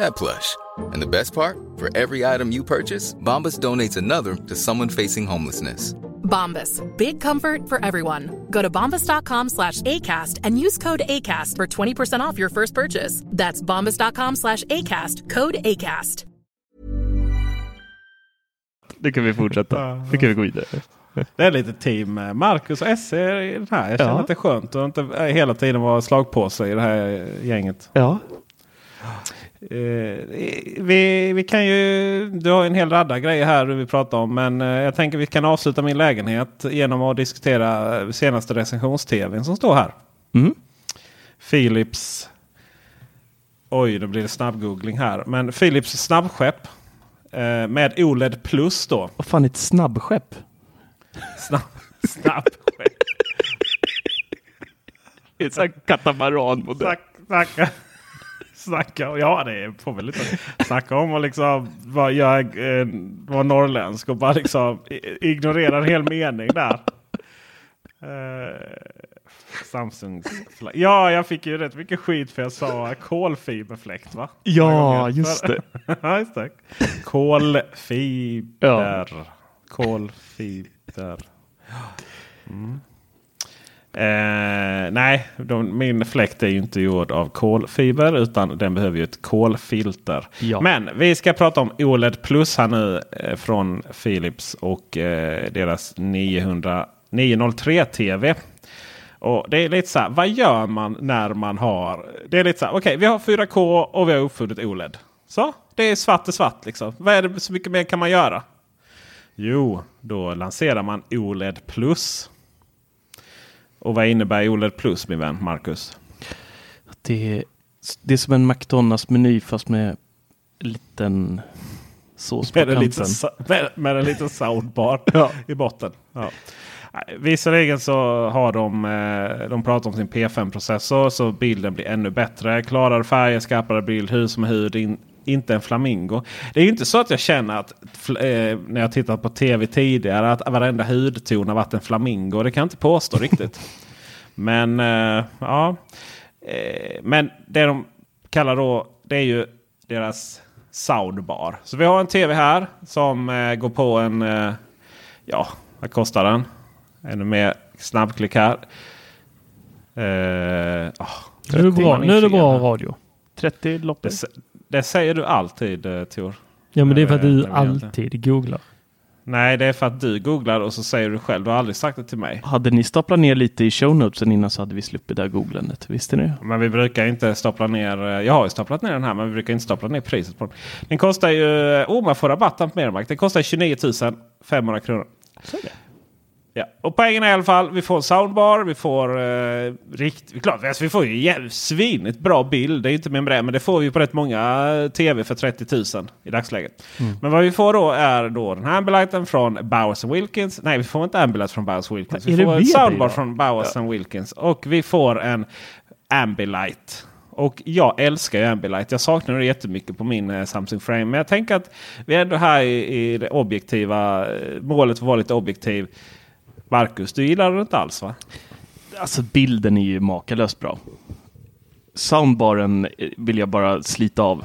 S5: that plush. And the best part? For every item you purchase, Bombas donates another to someone facing homelessness.
S6: Bombas. Big comfort for everyone. Go to bombas.com slash ACAST and use code ACAST for 20% off your first purchase. That's bombas.com slash ACAST. Code ACAST.
S3: Det kan vi fortsätta. Det kan vi gå vidare.
S1: Det är lite team eh, Marcus och SE i den här. Jag känner
S3: Ja.
S1: att det är skönt att inte eh, hela tiden vara slagpåse i det här gänget.
S3: Ja.
S1: Eh, vi, vi kan ju, du har en hel radda grejer här vi pratar om. Men eh, jag tänker vi kan avsluta min lägenhet genom att diskutera senaste recensions-tvn som står här.
S3: Mm.
S1: Philips. Oj, nu blir det snabbgoogling här. Men Philips snabbskepp. Eh, med OLED plus då.
S3: Vad fan är ett snabbskepp?
S1: Snabb, snabbskepp.
S3: Ett sånt här katamaranmodell.
S1: Snack, snacka, snacka. Ja, det får väl lite snacka om att liksom vara, jag, eh, vara norrländsk och bara liksom ignorera en hel mening där. Eh, Samsungs Ja, jag fick ju rätt mycket skit för jag sa kolfiberfläkt va?
S3: Ja, just det.
S1: ja, just det. Kolfiber. Kolfiber. Mm. Eh, nej, de, min fläkt är ju inte gjord av kolfiber utan den behöver ju ett kolfilter.
S3: Ja.
S1: Men vi ska prata om OLED Plus här nu eh, från Philips och eh, deras 900, 903 TV. Och det är lite så här, vad gör man när man har... Det är lite så här, okej vi har 4K och vi har uppfunnit OLED. Så, det är svart är svart liksom. Vad är det så mycket mer kan man göra? Jo, då lanserar man OLED Plus. Och vad innebär OLED Plus min vän Marcus?
S3: Det är, det är som en McDonalds-meny fast med en liten sås på
S1: Med en
S3: kanten.
S1: liten, med, med en liten soundbar
S3: Ja.
S1: i botten. Ja. Visserligen så har de, eh, de pratat om sin P5-processor så bilden blir ännu bättre. Klarare färger, skarpare bild, hud som hud. In, inte en flamingo. Det är ju inte så att jag känner att eh, när jag tittat på tv tidigare att varenda hudton har varit en flamingo. Det kan jag inte påstå riktigt. Men eh, ja. Eh, men det de kallar då det är ju deras soundbar. Så vi har en tv här som eh, går på en... Eh, ja, vad kostar den? Ännu mer snabbklick här. Eh, ah,
S2: Nu är det bra, nu är det bra radio.
S3: 30 lopp.
S1: Det, sä- det säger du alltid eh, Tor.
S2: Ja men det är för att
S1: Eh,
S2: du
S1: det.
S2: alltid googlar.
S1: Nej, det är för att du googlar och så säger du själv. Du har aldrig sagt det till mig.
S3: Hade ni staplat ner lite i show notesen innan så hade vi sluppit det här googlandet. Visste ni det?
S1: Men vi brukar inte stapla ner. eh, Jag har ju staplat ner den här men vi brukar inte stapla ner priset på den. Den kostar ju... Oh, man får rabatten på Mermark. Den kostar 29 500 kronor. Ja. Och poängen är i alla fall. Vi får soundbar. Vi får eh, rikt, klart, alltså, vi får ju svinigt bra bild. Det är inte mer med det. Men det får vi på rätt många eh, tv för 30 000 i dagsläget. Men vad vi får då är då den här Ambilighten från Bowers Wilkins. Nej, vi får inte Ambilight från Bowers Wilkins. Vi får en soundbar
S3: då?
S1: från Bowers Wilkins. Och vi får en Ambilight. Och jag älskar ju Ambilight. Jag saknar det jättemycket på min eh, Samsung Frame. Men jag tänker att vi är ändå här i, i det objektiva. eh, Målet att vara lite objektiv. Marcus, du gillar det inte alls va?
S3: Alltså bilden är ju makalöst bra. Soundbaren eh, vill jag bara slita av.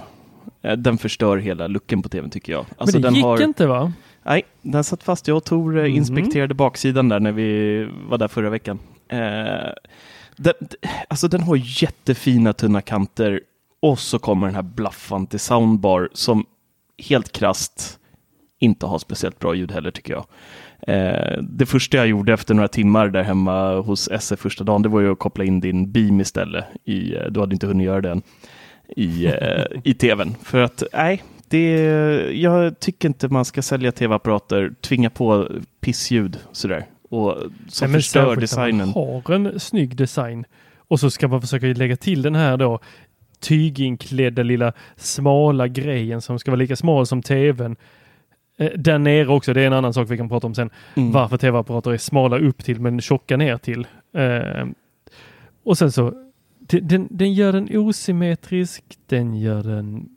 S3: Eh, Den förstör hela looken på tvn tycker jag. Alltså
S2: men det
S3: den
S2: gick
S3: har...
S2: inte va?
S3: Nej, den satt fast. Jag och Tor eh, inspekterade baksidan där när vi var där förra veckan. Eh, den, alltså den har jättefina tunna kanter och så kommer den här blaffan till soundbar som helt krast inte har speciellt bra ljud heller tycker jag. Eh, det första jag gjorde efter några timmar där hemma hos SF första dagen, det var ju att koppla in din beam istället. I, eh, du hade inte hunnit göra den i, eh, i tvn. För att nej, det, jag tycker inte man ska sälja tv-apparater, tvinga på pissljud sådär. Och som
S2: Nej,
S3: förstör designen.
S2: Man har en snygg design och så ska man försöka lägga till den här då tyginklädda lilla smala grejen som ska vara lika smal som tvn. Eh, där nere också, det är en annan sak vi kan prata om sen.
S3: Mm.
S2: Varför tv-apparater är smala upp till men tjocka ner till. Eh, och sen så, den, den gör den osymmetrisk, den gör den...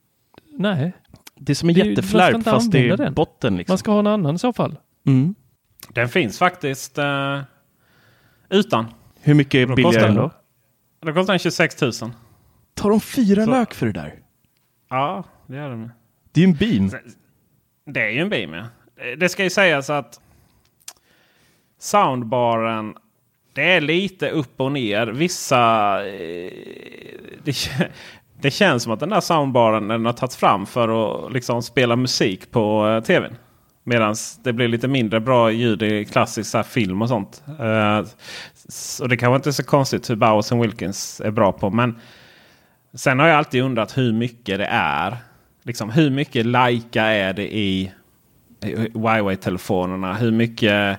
S2: Nej,
S3: Det är som en
S2: det är ju- man ska
S3: jätteflärp fast det är
S2: den.
S3: botten. Liksom.
S2: man ska ha en annan i så fall.
S3: Mm.
S1: Den finns faktiskt eh, utan.
S3: Hur mycket billigare
S1: kostar
S3: den då?
S1: Då kostar den 26 000.
S3: Tar de fyra
S1: Så-
S3: lök för det där?
S1: Ja, det gör den.
S3: Det är ju en beam.
S1: Det är ju en beam ja. Det ska ju sägas att soundbaren det är lite upp och ner. Vissa... Eh, det, det känns som att den där soundbaren den har tagits fram för att liksom spela musik på eh, tvn. Medan det blir lite mindre bra ljud i klassisk så här, film och sånt. Eh, uh, så det kanske inte är så konstigt hur Bowers Wilkins är bra på. Men sen har jag alltid undrat hur mycket det är. Liksom, hur mycket Leica är det i Huawei-telefonerna? Hur mycket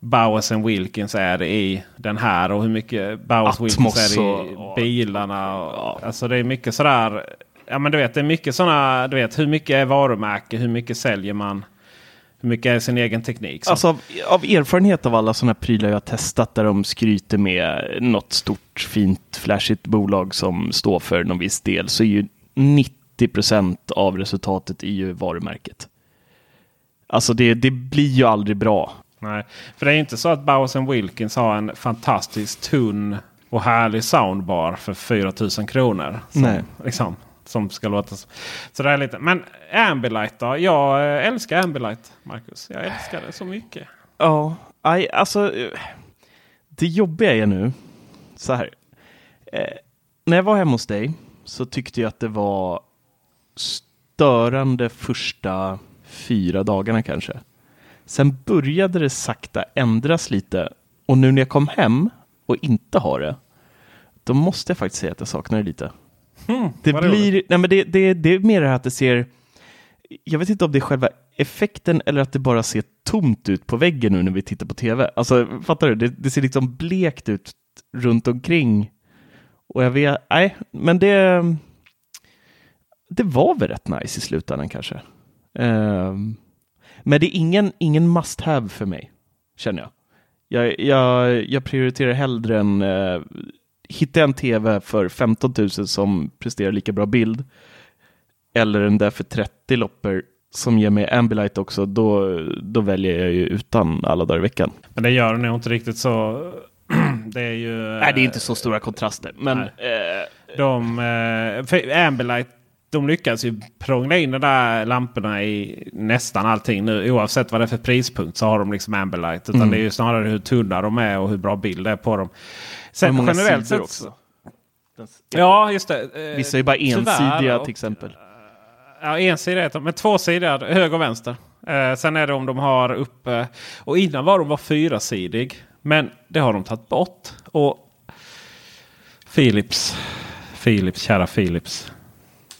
S1: Bowers Wilkins är det i den här? Och hur mycket Bowers Wilkins är det i bilarna? Och, Alltså det är mycket sådär. Ja men du vet det är mycket sådana. Du vet hur mycket är varumärke? Hur mycket säljer man? Hur mycket är sin egen teknik? Så.
S3: Alltså av, av erfarenhet av alla sådana prylar jag testat där de skryter med något stort, fint, flashigt bolag som står för någon viss del så är ju 90 procent av resultatet är ju varumärket. Alltså det, det blir ju aldrig bra.
S1: Nej, för det är inte så att Bowers Wilkins har en fantastiskt tunn och härlig soundbar för 4000 kronor. Som,
S3: Nej.
S1: Liksom, som ska låta så. så det är lite. Men Ambilight då? Jag eh, älskar Ambilight, Marcus. Jag älskar det så mycket.
S3: Ja, aj, alltså. Det jobbiga är nu så här. Eh, när jag var hemma hos dig så tyckte jag att det var störande första fyra dagarna kanske. Sen började det sakta ändras lite och nu när jag kom hem och inte har det, då måste jag faktiskt säga att jag saknar det lite.
S1: Hmm,
S3: Det blir, nej men det, det, det är mer det här att det ser, jag vet inte om det är själva effekten eller att det bara ser tomt ut på väggen nu när vi tittar på tv. Alltså, fattar du? Det, det ser liksom blekt ut runt omkring. Och jag vet, nej, men det, det var väl rätt nice i slutändan kanske. Ehm, men det är ingen, ingen must have för mig, känner jag. Jag, jag, jag prioriterar hellre en, uh, hitta en tv för 15 000 som presterar lika bra bild, eller en där för 30 loppor som ger mig Ambilight också, då, då väljer jag ju utan alla dagar i veckan.
S1: Men det gör nog inte riktigt så. det är ju...
S3: Nej, det är inte så stora kontraster, men eh,
S1: De, eh, för Ambilight, de lyckas ju prångla in de där lamporna i nästan allting nu. Oavsett vad det är för prispunkt så har de liksom Ambilight. Utan
S3: Mm.
S1: det är ju snarare hur tunna de är och hur bra bild det är på dem. Sen generellt sett...
S3: också?
S1: Ja, just det. Eh,
S3: Vissa är bara
S1: tyvärr,
S3: ensidiga
S1: och-
S3: till exempel.
S1: Ja, ensidiga är men två sidor, höger och vänster. Eh, sen är det om de har uppe... Och innan var de var fyrasidig. Men det har de tagit bort. Och Philips, Philips, kära Philips.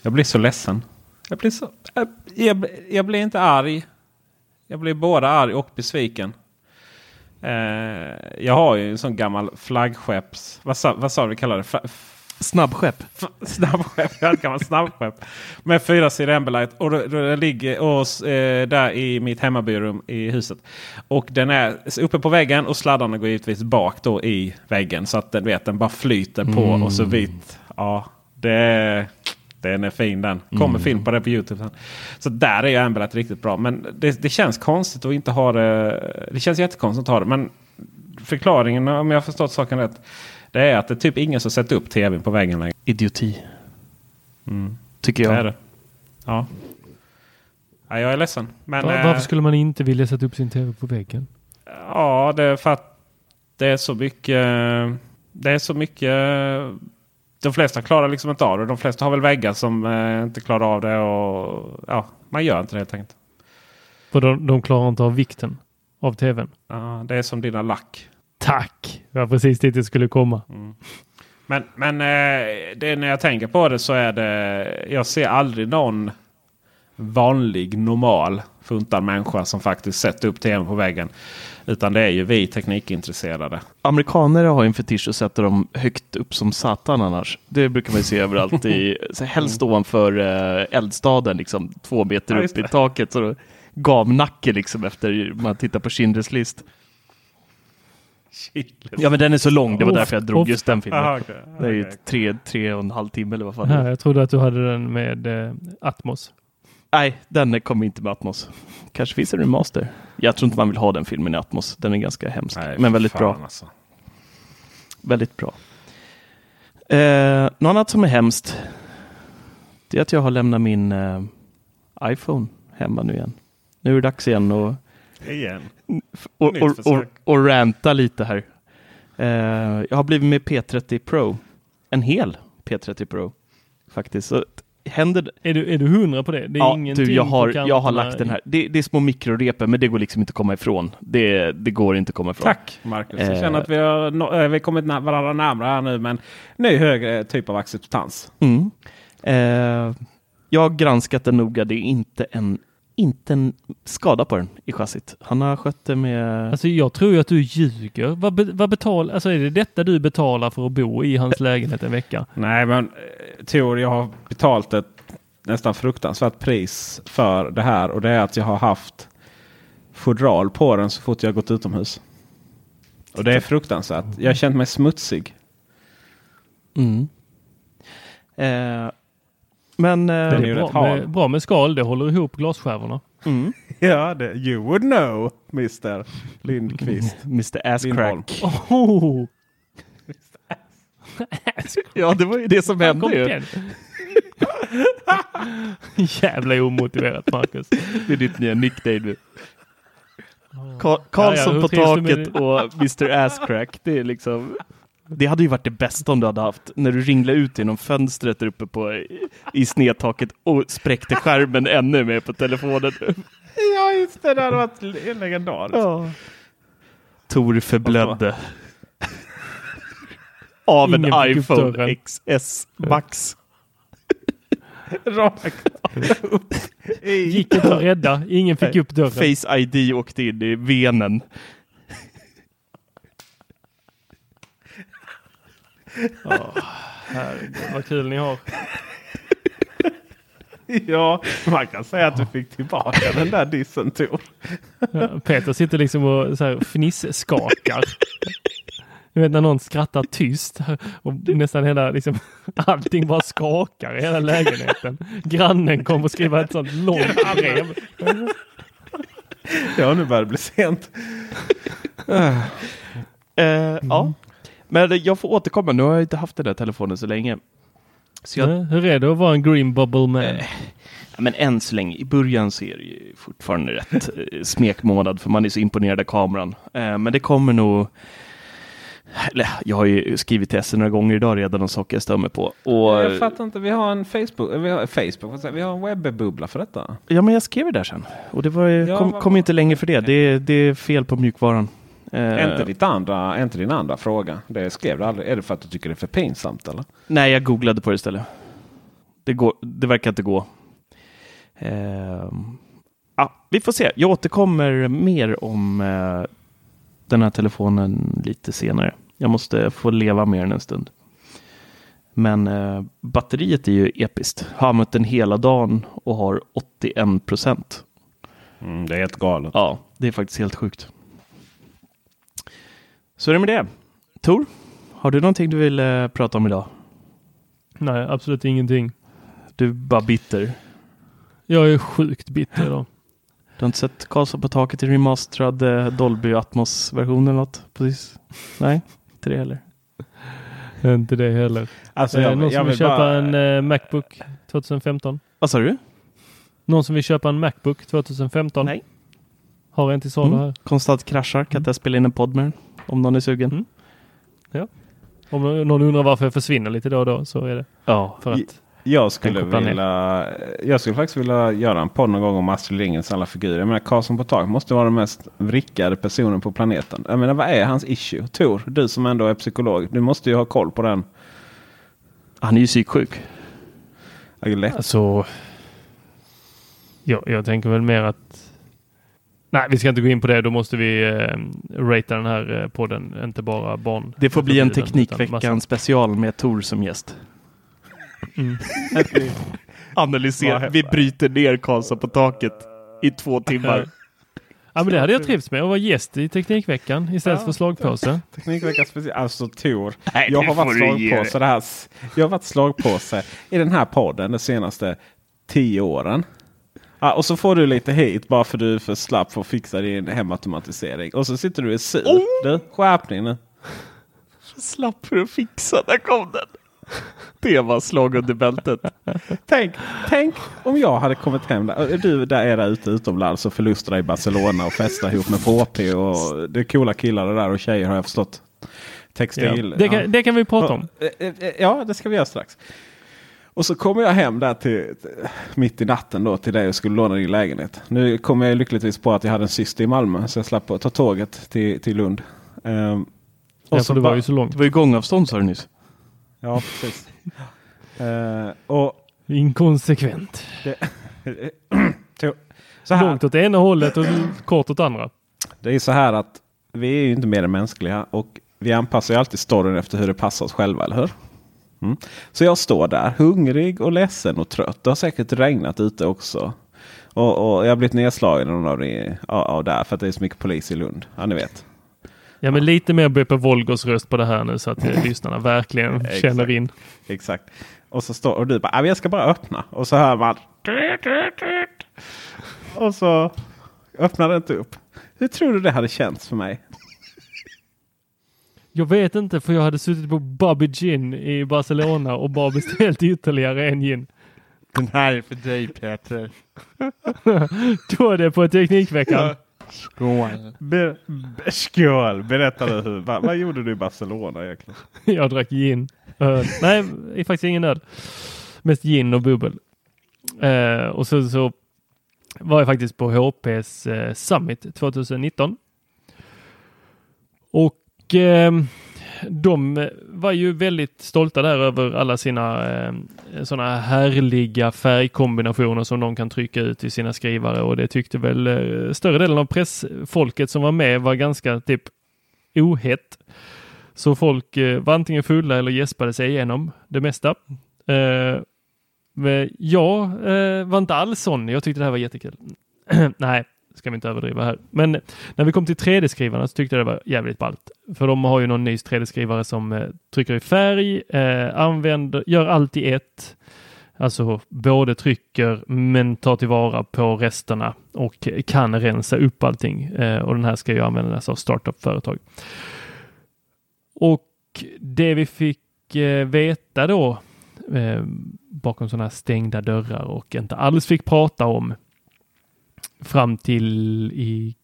S1: Jag blir så ledsen. Jag blir, så, jag, jag, jag blir inte arg. Jag blir både arg och besviken. Eh, jag har ju en sån gammal flaggskepps... Vad sa, vad sa vi kallar det?
S3: Snabbskepp.
S1: snabbskepp. Jag har ett gammalt snabbskepp. Med fyra sidor Ambilight. Och det, det ligger hos, eh, där i mitt hemmabyrum i huset. Och den är uppe på väggen och sladdarna går givetvis bak då i väggen. Så att den, vet, den bara flyter på
S3: Mm.
S1: och så vitt. Ja, det, den är fin den. Kommer
S3: Mm.
S1: film på det på Youtube. sen. Så där är ju Ambilight riktigt bra. Men det, det känns konstigt att inte ha det. Det känns jättekonstigt att ha det. Men förklaringen om jag har förstått saken rätt. Det är att det är typ ingen som sätter upp tvn på väggen längre.
S3: Idioti.
S1: Mm.
S3: Tycker
S1: Det är
S3: jag.
S1: det. Ja. ja. Jag är ledsen. Men,
S2: Va-
S1: eh,
S2: Varför skulle man inte vilja sätta upp sin tv på väggen?
S1: Ja, det är för att det är så mycket. Det är så mycket. De flesta klarar liksom inte av det. De flesta har väl väggar som eh, inte klarar av det. Och, ja, man gör inte det helt enkelt.
S2: För de, de klarar inte av vikten av tvn.
S1: Ja, det är som dina lack.
S2: Tack! Det var precis dit det skulle komma.
S1: Men, men eh, det, när jag tänker på det så är det. Jag ser aldrig någon vanlig normal funtad människa som faktiskt sätter upp tvn på väggen. Utan det är ju vi teknikintresserade.
S3: Amerikaner har ju en fetisch att sätta dem högt upp som satan annars. Det brukar man ju se överallt. I, så helst ovanför eh, eldstaden, liksom två meter
S1: Ja,
S3: upp i taket. Så gavnacke liksom efter man tittar på Schindler's list. Ja men den är så lång, det var därför jag drog
S2: off-
S3: just den filmen.
S1: Aha, okej.
S3: Det är ju
S1: Okej.
S3: tre, tre och en halv timme eller vad fan
S2: Ja, jag trodde att du hade den med eh, Atmos.
S3: Nej, den kommer inte med Atmos. Kanske finns en remaster. Jag tror inte man vill ha den filmen i Atmos. Den är ganska hemsk,
S1: Nej,
S3: men väldigt bra.
S1: Alltså.
S3: Väldigt bra. Eh, något annat som är hemskt. Det är att jag har lämnat min eh, iPhone hemma nu igen. Nu är det dags igen och,
S1: Igen.
S3: och, och, och, och ranta lite här. Eh, jag har blivit med P30 Pro. En hel P30 Pro. Faktiskt. Så händer det-
S2: Är du, är du hundra på det? Det är
S3: ja,
S2: ingenting
S3: du, jag,
S2: på
S3: har, jag har lagt den här. Det, det är små mikrorepor, men det går liksom inte att komma ifrån. Det, det går inte att komma ifrån.
S1: Tack Marcus. Jag
S3: Eh.
S1: känner att vi har, eh, vi har kommit varandra närmare här nu. Men ny högre typ av acceptans.
S3: Mm. Eh, jag har granskat den noga. Det är inte en, inte en skada på den i chassit. Han har skött det med...
S2: Alltså jag tror ju att du ljuger. Vad, be, vad betal, alltså är det detta du betalar för att bo i hans lägenhet en vecka?
S1: Nej men eh, Tor, jag har betalt ett nästan fruktansvärt pris för det här. Och det är att jag har haft fodral på den så fort jag gått utomhus. Och det är fruktansvärt. Jag har känt mig smutsig.
S3: Mm. Eh, men... Eh,
S2: Det
S1: är
S2: bra med, bra med skal, det håller ihop glasskärvorna.
S3: Mm.
S1: Ja, det, you would know, Mr Lindqvist.
S3: Mr Asscrack.
S2: Oh,
S3: Ja, det var ju det som hände ju.
S2: Jävla omotiverat Marcus.
S3: Det är ditt nya nickname nu. Ka- Karlsson på
S2: trivs du med
S3: taket och Mr Asscrack. Det är liksom... Det hade ju varit det bästa om du hade haft när du ringlade ut genom fönstret där uppe på, i snedtaket och spräckte skärmen ännu mer på telefonen.
S1: Ja, just det. Det hade varit le- legendariskt.
S3: Ja. Tor förblödde. Av en
S2: Ingen
S3: iPhone. XS Max.
S1: Rakt upp.
S2: Gick inte att rädda. Ingen fick upp dörren.
S3: Face ID åkte in i venen.
S2: Herregud, vad kul ni har.
S1: Ja, man kan säga att du fick tillbaka den där dissen Tor.
S2: Ja, Peter sitter liksom och så här fnisskakar. Du vet när någon skrattar tyst och nästan hela, liksom, allting bara skakar i hela lägenheten. Grannen kommer och skriva ett sånt långt brev.
S1: Ja, nu börjar det bli sent.
S3: Eh, Ja, men jag får återkomma. Nu har jag inte haft den där telefonen så länge. Så jag,
S2: Ja, Hur är det att vara en green bubble man?
S3: Ja, men än så länge, i början så är det ju fortfarande rätt eh, smekmånad för man är så imponerad av kameran. Eh, men det kommer nog eller, jag har ju skrivit till SE några gånger idag redan om saker jag stör mig på. Och,
S1: Jag fattar inte. Vi har en Facebook. Vi har, Facebook vi har en webbubbla för detta.
S3: ja, men jag skrev det där sen. Och det var, ju-
S1: Ja,
S3: kom, kom inte längre för det. Det, det är fel på mjukvaran. Eh,
S1: Är inte, ditt andra, inte din andra fråga. Det skrev du aldrig. Är det för att du tycker det är för pinsamt eller?
S3: Nej, jag googlade på det istället. Det, går, det verkar inte gå. Ehm, ja, vi får se. Jag återkommer mer om eh, den här telefonen lite senare. Jag måste få leva med den en stund. Men eh, batteriet är ju episkt. Har använt den hela dagen och har 81 procent.
S1: Mm, det är helt galet.
S3: Ja, det är faktiskt helt sjukt. Så är det med det. Tor, har du någonting du vill eh, prata om idag?
S2: Nej, absolut ingenting.
S3: Du är bara bitter.
S2: Jag är sjukt bitter idag.
S3: Du har inte sett Karlsson på taket i remasterad eh, Dolby Atmos-version eller något? Precis. Nej, inte det heller.
S2: Inte det heller.
S1: Alltså,
S2: Eh,
S1: jag,
S2: någon
S1: jag
S2: som vill
S1: vill
S2: köpa
S1: bara-
S2: en eh, Macbook 2015?
S3: Vad sa du?
S2: Någon som vill köpa en Macbook 2015?
S3: Nej.
S2: Har en till salu
S3: Mm.
S2: här.
S3: Konstant kraschar. Kan inte jag spela in en podd med den? Om någon är sugen.
S2: Mm. Om någon undrar varför jag försvinner lite då och då så är det
S3: Ja.
S2: för att
S1: Jag skulle, vilja, jag skulle faktiskt vilja göra en podd någon gång om Astrid Lindgrens alla figurer. Jag menar Karlsson på tak måste vara den mest vrickade personen på planeten. Jag menar vad är hans issue? Tor, du som ändå är psykolog. Du måste ju ha koll på den.
S3: Han är ju psyksjuk.
S1: Lätt.
S2: Alltså, ja, jag tänker väl mer att Nej, vi ska inte gå in på det. Då måste vi eh, ratea den här eh, podden, inte bara barn.
S3: Det får bli en Teknikveckan special med Tor som gäst.
S2: Mm.
S3: Analysera. Vi bryter ner Karlsson på taket i två timmar.
S2: Ja, men det hade jag trivts med att vara gäst i Teknikveckan istället
S1: Ja.
S2: för slagpåse.
S1: Teknikveckan speciellt. Alltså Tor.
S3: Nej,
S1: jag
S3: det
S1: har
S3: får
S1: varit
S3: du ge
S1: slagpåse. Det här, jag har varit slagpåse i den här podden de senaste tio åren. Ja, och så får du lite hit bara för du är för slapp för att fixa din hemautomatisering. Och så sitter du och är sur.
S3: Oh!
S1: Du, skärpning nu.
S3: Slapp för att fixa. Där kom den. Det var slag under bältet.
S1: Tänk, tänk om jag hade kommit hem där. Du där är där ute utomlands och förlustar i Barcelona och festar ihop med HP. Och det är coola killar där och tjejer har jag förstått. Textil.
S2: Ja. Det, kan, det kan vi prata om.
S1: Eh, eh, Ja, det ska vi göra strax. Och så kommer jag hem där till, mitt i natten då till dig och skulle låna din lägenhet. Nu kom jag lyckligtvis på att jag hade en syster i Malmö så jag slapp ta tåget till, till Lund. Um,
S2: Ja, för det var ju så långt.
S3: Det var ju gångavstånd sa du nyss.
S1: Ja, precis. Eh, och
S2: Inkonsekvent.
S1: det, så här,
S2: Långt åt ena hållet och kort åt andra.
S1: Det är så här att vi är ju inte mer än mänskliga och vi anpassar ju alltid storyn efter hur det passar oss själva, eller hur? Mm. Så jag står där hungrig och ledsen och trött. Det har säkert regnat ute också. Och, och jag har blivit nedslagen av, det, av där för att det är så mycket polis i Lund. Ja, ni vet.
S2: Ja, men lite mer Beppe Wolgers röst på det här nu så att eh, lyssnarna verkligen känner in.
S1: Exakt. Och så står och du bara, "Ah, men jag ska bara öppna. Och så hör man. och så öppnade det inte upp. Hur tror du det hade känts för mig?
S2: Jag vet inte för jag hade suttit på Bobby Gin i Barcelona och bara beställt ytterligare en gin.
S3: Den här är för dig Peter.
S2: Då är det på Teknikveckan.
S3: Skål.
S1: Be, be, skål! Berätta nu, hur, vad, vad gjorde du i Barcelona egentligen?
S2: Jag drack gin. Öl. Nej, det är faktiskt ingen öl. Mest gin och bubbel. Eh, och så, så var jag faktiskt på HPs eh, Summit 2019. Och eh, de var ju väldigt stolta där över alla sina eh, sådana härliga färgkombinationer som de kan trycka ut i sina skrivare och det tyckte väl eh, större delen av pressfolket som var med var ganska typ ohett. Så folk eh, var antingen fulla eller gäspade sig igenom det mesta. Eh, men jag eh, var inte alls sån. Jag tyckte det här var jättekul. Nej, ska vi inte överdriva här. Men när vi kom till 3D-skrivarna så tyckte jag det var jävligt ballt. För de har ju någon ny 3D-skrivare som eh, trycker i färg, eh, använder, gör allt i ett. Alltså både trycker men tar tillvara på resterna och kan rensa upp allting. Eh, och den här ska ju användas av startup-företag. Och det vi fick eh, veta då eh, bakom sådana här stängda dörrar och inte alls fick prata om fram till i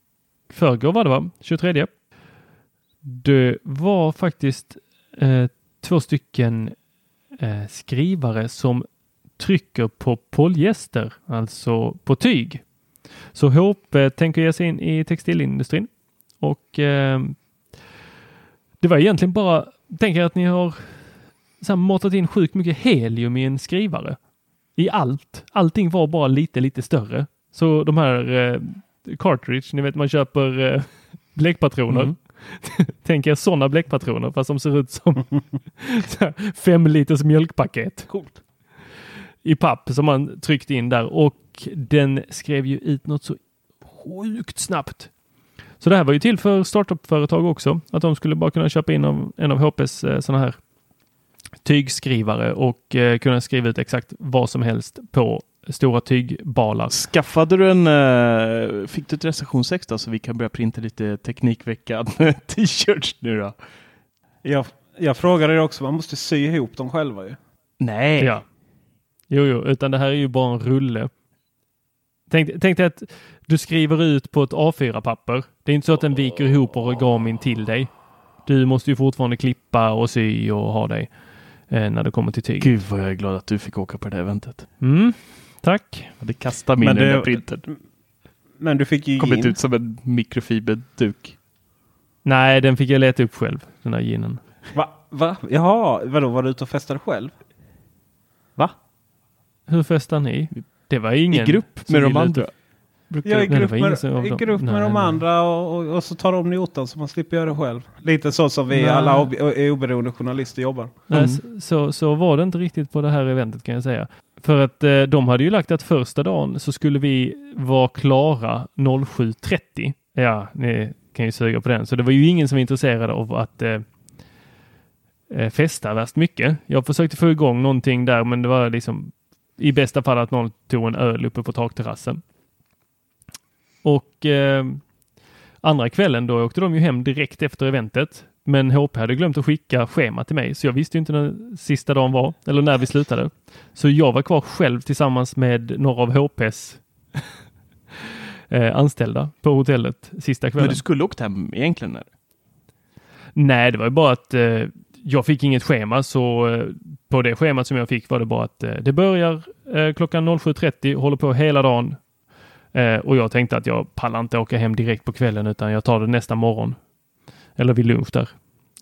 S2: förrgår var det va? 23. Det var faktiskt eh, två stycken eh, skrivare som trycker på polyester, alltså på tyg. Så HP tänker ge sig in i textilindustrin och eh, det var egentligen bara, tänker att ni har så här, matat in sjukt mycket helium i en skrivare. I allt. Allting var bara lite, lite större. Så de här eh, cartridge, ni vet man köper eh, bläckpatroner. Mm. Tänk er sådana bläckpatroner fast de ser ut som fem liters mjölkpaket.
S3: Coolt.
S2: I papp som man tryckt in där och den skrev ju ut något så sjukt snabbt. Så det här var ju till för startup-företag också, att de skulle bara kunna köpa in av, en av HPs eh, sådana här tygskrivare och eh, kunna skriva ut exakt vad som helst på stora tygbalar.
S3: Skaffade du en, uh, fick du ett recensionsex då så vi kan börja printa lite Teknikveckan t-shirts nu då?
S1: Jag, jag frågade det också, man måste sy ihop dem själva ju.
S3: Nej.
S2: Ja. Jo, jo, utan det här är ju bara en rulle. Tänk, tänk dig att du skriver ut på ett A4-papper. Det är inte så att den viker ihop origamin till dig. Du måste ju fortfarande klippa och sy och ha dig eh, när det kommer till tyg.
S3: Gud vad jag är glad att du fick åka på det eventet.
S2: Mm, tack.
S3: Det kastar min i den här printern.
S1: Men du fick ju
S3: Kommit
S1: gin.
S3: ut som en mikrofiberduk.
S2: Nej, den fick jag leta upp själv, den där ginen.
S1: Va? Va? Jaha, vadå var du ute och festade själv?
S3: Va?
S2: Hur festade ni? Det var ingen
S3: I grupp med de andra.
S1: Jag är
S2: Nej,
S1: i
S2: det
S1: grupp med, i grupp med
S2: Nej,
S1: de
S2: nej.
S1: andra och, och, och så tar de notan så man slipper göra det själv. Lite så som vi
S2: Nej.
S1: alla ob oberoende journalister jobbar.
S2: Nej,
S3: Mm.
S2: så- så, så var det inte riktigt på det här eventet kan jag säga. För att eh, de hade ju lagt att första dagen så skulle vi vara klara 07.30. Ja, ni kan ju suga på den. Så det var ju ingen som var intresserad av att eh, eh, festa värst mycket. Jag försökte få igång någonting där, men det var liksom i bästa fall att någon tog en öl uppe på takterrassen. Och eh, andra kvällen då åkte de ju hem direkt efter eventet. Men HP hade glömt att skicka schema till mig, så jag visste inte när sista dagen var eller när vi slutade. Så jag var kvar själv tillsammans med några av HPs eh, anställda på hotellet sista kvällen.
S3: Men du skulle åkt hem egentligen? Eller?
S2: Nej, det var ju bara att eh, jag fick inget schema, så eh, på det schemat som jag fick var det bara att eh, det börjar eh, klockan 07.30, håller på hela dagen. Eh, och jag tänkte att jag pallar inte åka hem direkt på kvällen utan jag tar det nästa morgon. Eller vid lunch där.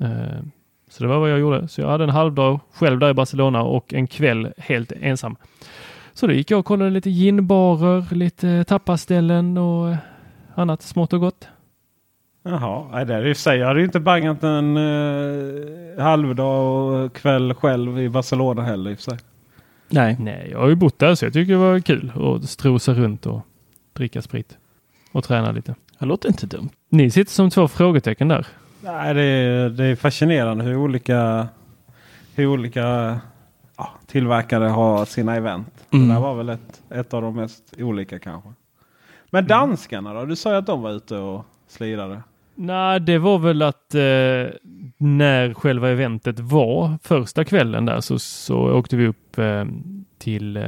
S2: Eh, så det var vad jag gjorde. Så jag hade en halvdag själv där i Barcelona och en kväll helt ensam. Så då gick jag och kollade lite ginbarer, lite tapasställen och eh, annat smått och gott.
S1: Jaha, det är i sig. Jag hade ju inte bangat en eh, halvdag och kväll själv i Barcelona heller i och för sig.
S3: Nej.
S2: Nej, jag har ju bott där så jag tycker det var kul att strosa runt och dricka sprit och träna lite.
S3: Det låter inte dumt.
S2: Ni sitter som två frågetecken där.
S1: Nej, det, är, det är fascinerande hur olika, hur olika ja, tillverkare har sina event.
S3: Mm.
S1: Det där var väl ett, ett av de mest olika kanske. Men danskarna då? Du sa ju att de var ute och slirade.
S2: Nej, det var väl att eh, när själva eventet var första kvällen där så, så åkte vi upp eh, till eh,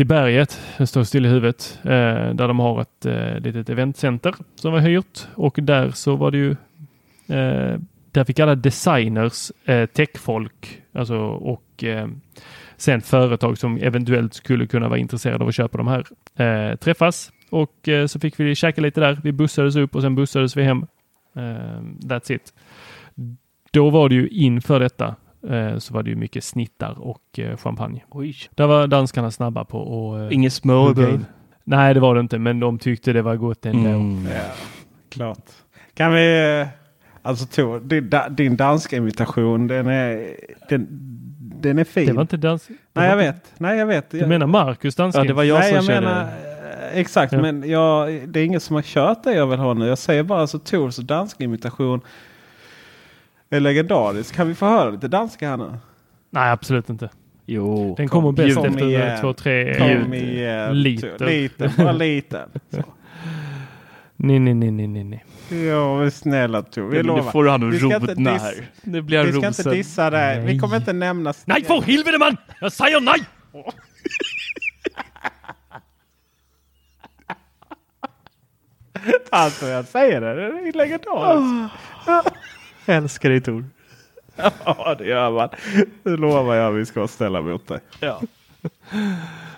S2: till berget, det står still i huvudet, eh, där de har ett eh, litet eventcenter som var hyrt och där så var det ju eh, där fick alla designers, eh, techfolk alltså, och eh, sen företag som eventuellt skulle kunna vara intresserade av att köpa de här eh, träffas och eh, så fick vi käka lite där. Vi bussades upp och sen bussades vi hem. Eh, that's it. Då var det ju inför detta så var det ju mycket snittar och eh, champagne.
S3: Oj.
S2: Där var danskarna snabba på och eh,
S3: Inget smörgås.
S2: Nej, det var det inte, men de tyckte det var gott ändå.
S3: Mm.
S1: Ja, klart. Kan vi... eh, Alltså Tor, din, din danska imitation den är, den, den är fin.
S2: Det var inte dans. det
S1: Nej jag
S2: inte-
S1: vet. Nej jag vet.
S2: Du menar Marcus danska?
S3: Ja, det var jag
S1: Nej
S3: som
S1: jag
S3: körde.
S1: menar eh, exakt.
S2: Ja.
S1: Men jag, det är ingen som har kört det jag vill ha nu. Jag säger bara så Tors danska imitation är legendarisk. Kan vi få höra lite danska här nu?
S2: Nej, absolut inte.
S3: Jo.
S2: Den kommer bäst
S1: Kom
S2: efter
S1: igen.
S2: två, tre
S1: Kom igen.
S2: liter.
S1: Lite, bara lite.
S2: Nej, nej, nej, nej, nej,
S1: men snälla Tor. Vi
S3: Ja,
S1: lovar.
S3: nu får han
S1: inte
S3: rodna här. Nu blir han
S1: Vi ska inte dissa det. Vi kommer inte nämna...
S2: Nej, för helvete man! Jag säger nej!
S1: Alltså jag säger det. Det är legendariskt.
S3: Jag älskar dig Tor.
S1: Ja, det gör man. Det lovar jag vi ska ställa mot dig.
S3: Ja.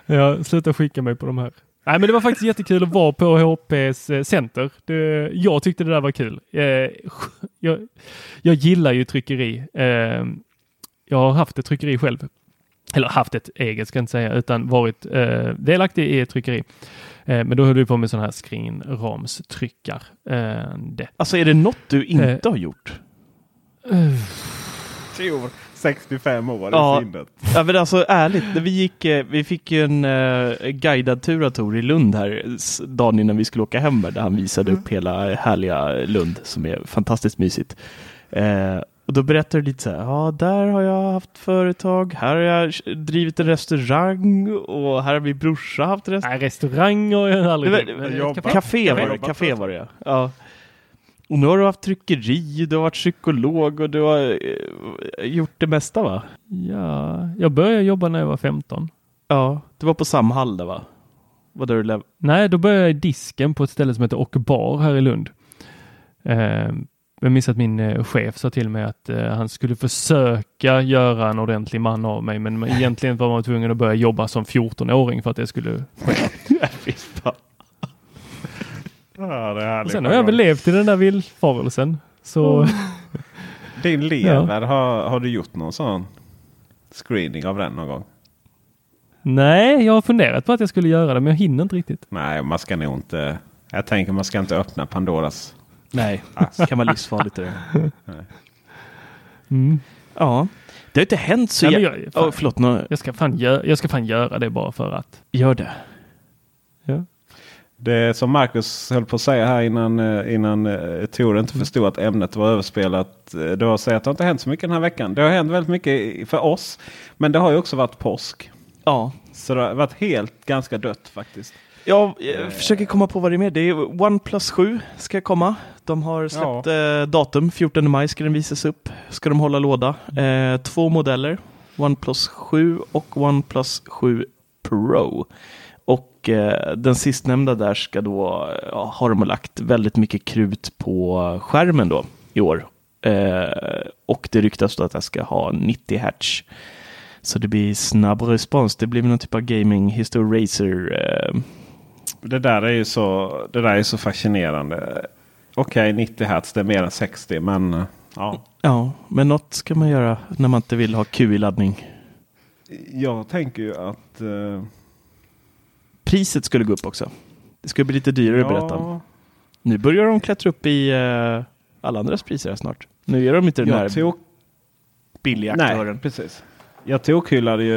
S2: Ja, sluta skicka mig på de här. Nej, men det var faktiskt jättekul att vara på HPs eh, center. Det, jag tyckte det där var kul. Eh, jag, jag gillar ju tryckeri. Eh, jag har haft ett tryckeri själv. Eller haft ett eget ska jag inte säga, utan varit eh, delaktig i ett tryckeri. Men då höll vi på med sådana här skrinramstryckar. Eh, det.
S3: Alltså är det något du inte har gjort?
S1: Tor, 65 år
S3: Ja.
S1: i sinnet.
S3: Ja men alltså ärligt, vi gick, eh, vi fick ju en eh, guidad tur i Lund här dagen innan vi skulle åka hem där han visade upp hela härliga Lund som är fantastiskt mysigt. Eh, och då berättade du lite så här, ja där har jag haft företag, här har jag drivit en restaurang och här har min brorsa haft restaurang.
S2: Nej, restauranger har jag aldrig drivit.
S3: Café var det, café var det ja. Och nu har du haft tryckeri, du har varit psykolog och du har eh, gjort det mesta va?
S2: Ja, jag började jobba när jag var 15.
S3: Ja, det var på Samhall där va? Var där du
S2: Nej, då började jag i disken på ett ställe som heter Och Bar här i Lund. Eh, jag minns att min eh, chef sa till mig att eh, han skulle försöka göra en ordentlig man av mig, men egentligen var man tvungen att börja jobba som 14-åring för att det skulle ske.
S1: Ja, det är
S2: Och sen har jag väl levt i den där villfarelsen. Så
S1: Din lever, har, har du gjort någon sån screening av den någon gång?
S2: nej, jag har funderat på att jag skulle göra det, men jag hinner inte riktigt.
S1: Nej, man ska nog inte. Jag tänker man ska inte öppna Pandoras.
S3: Nej, det kan vara livsfarligt det.
S2: Mm.
S3: Ja, det har inte hänt så
S2: Nej, jag- fan.
S3: Åh, förlåt, nå-
S2: Jag, ska fan gö- jag ska fan göra det bara för att.
S3: gör det.
S2: Ja.
S1: Det som Marcus höll på att säga här innan, eh, innan uh, Tor inte förstod att ämnet var överspelat. eh, Det var att säga att det har inte hänt så mycket den här veckan. Det har hänt väldigt mycket för oss. Men det har ju också varit påsk.
S3: Ja,
S1: Så det har varit helt ganska dött faktiskt.
S3: jag eh, försöker komma på vad det är med. Det är OnePlus 7 ska komma. De har släppt eh, datum, 14 maj ska den visas upp. Ska de hålla låda. Eh, två modeller, OnePlus 7 och OnePlus 7 Pro. Och eh, den sistnämnda där ska då, ja, har de lagt väldigt mycket krut på skärmen då i år. Eh, och det ryktas då att jag ska ha 90 Hz. Så det blir snabb respons. Det blir någon typ av gaming history racer. Eh,
S1: Det där är ju så, det där är så fascinerande. Okej, 90 hertz det är mer än 60 men eh, ja.
S3: ja, men något ska man göra när man inte vill ha QI-laddning.
S1: Jag tänker ju att... eh,
S3: Priset skulle gå upp också. Det skulle bli lite dyrare berättar han. Nu börjar de klättra upp i eh, alla andras priser här snart. Nu är de inte den här
S1: tog,
S3: billiga
S1: nej,
S3: aktören.
S1: precis. Jag tokhyllade ju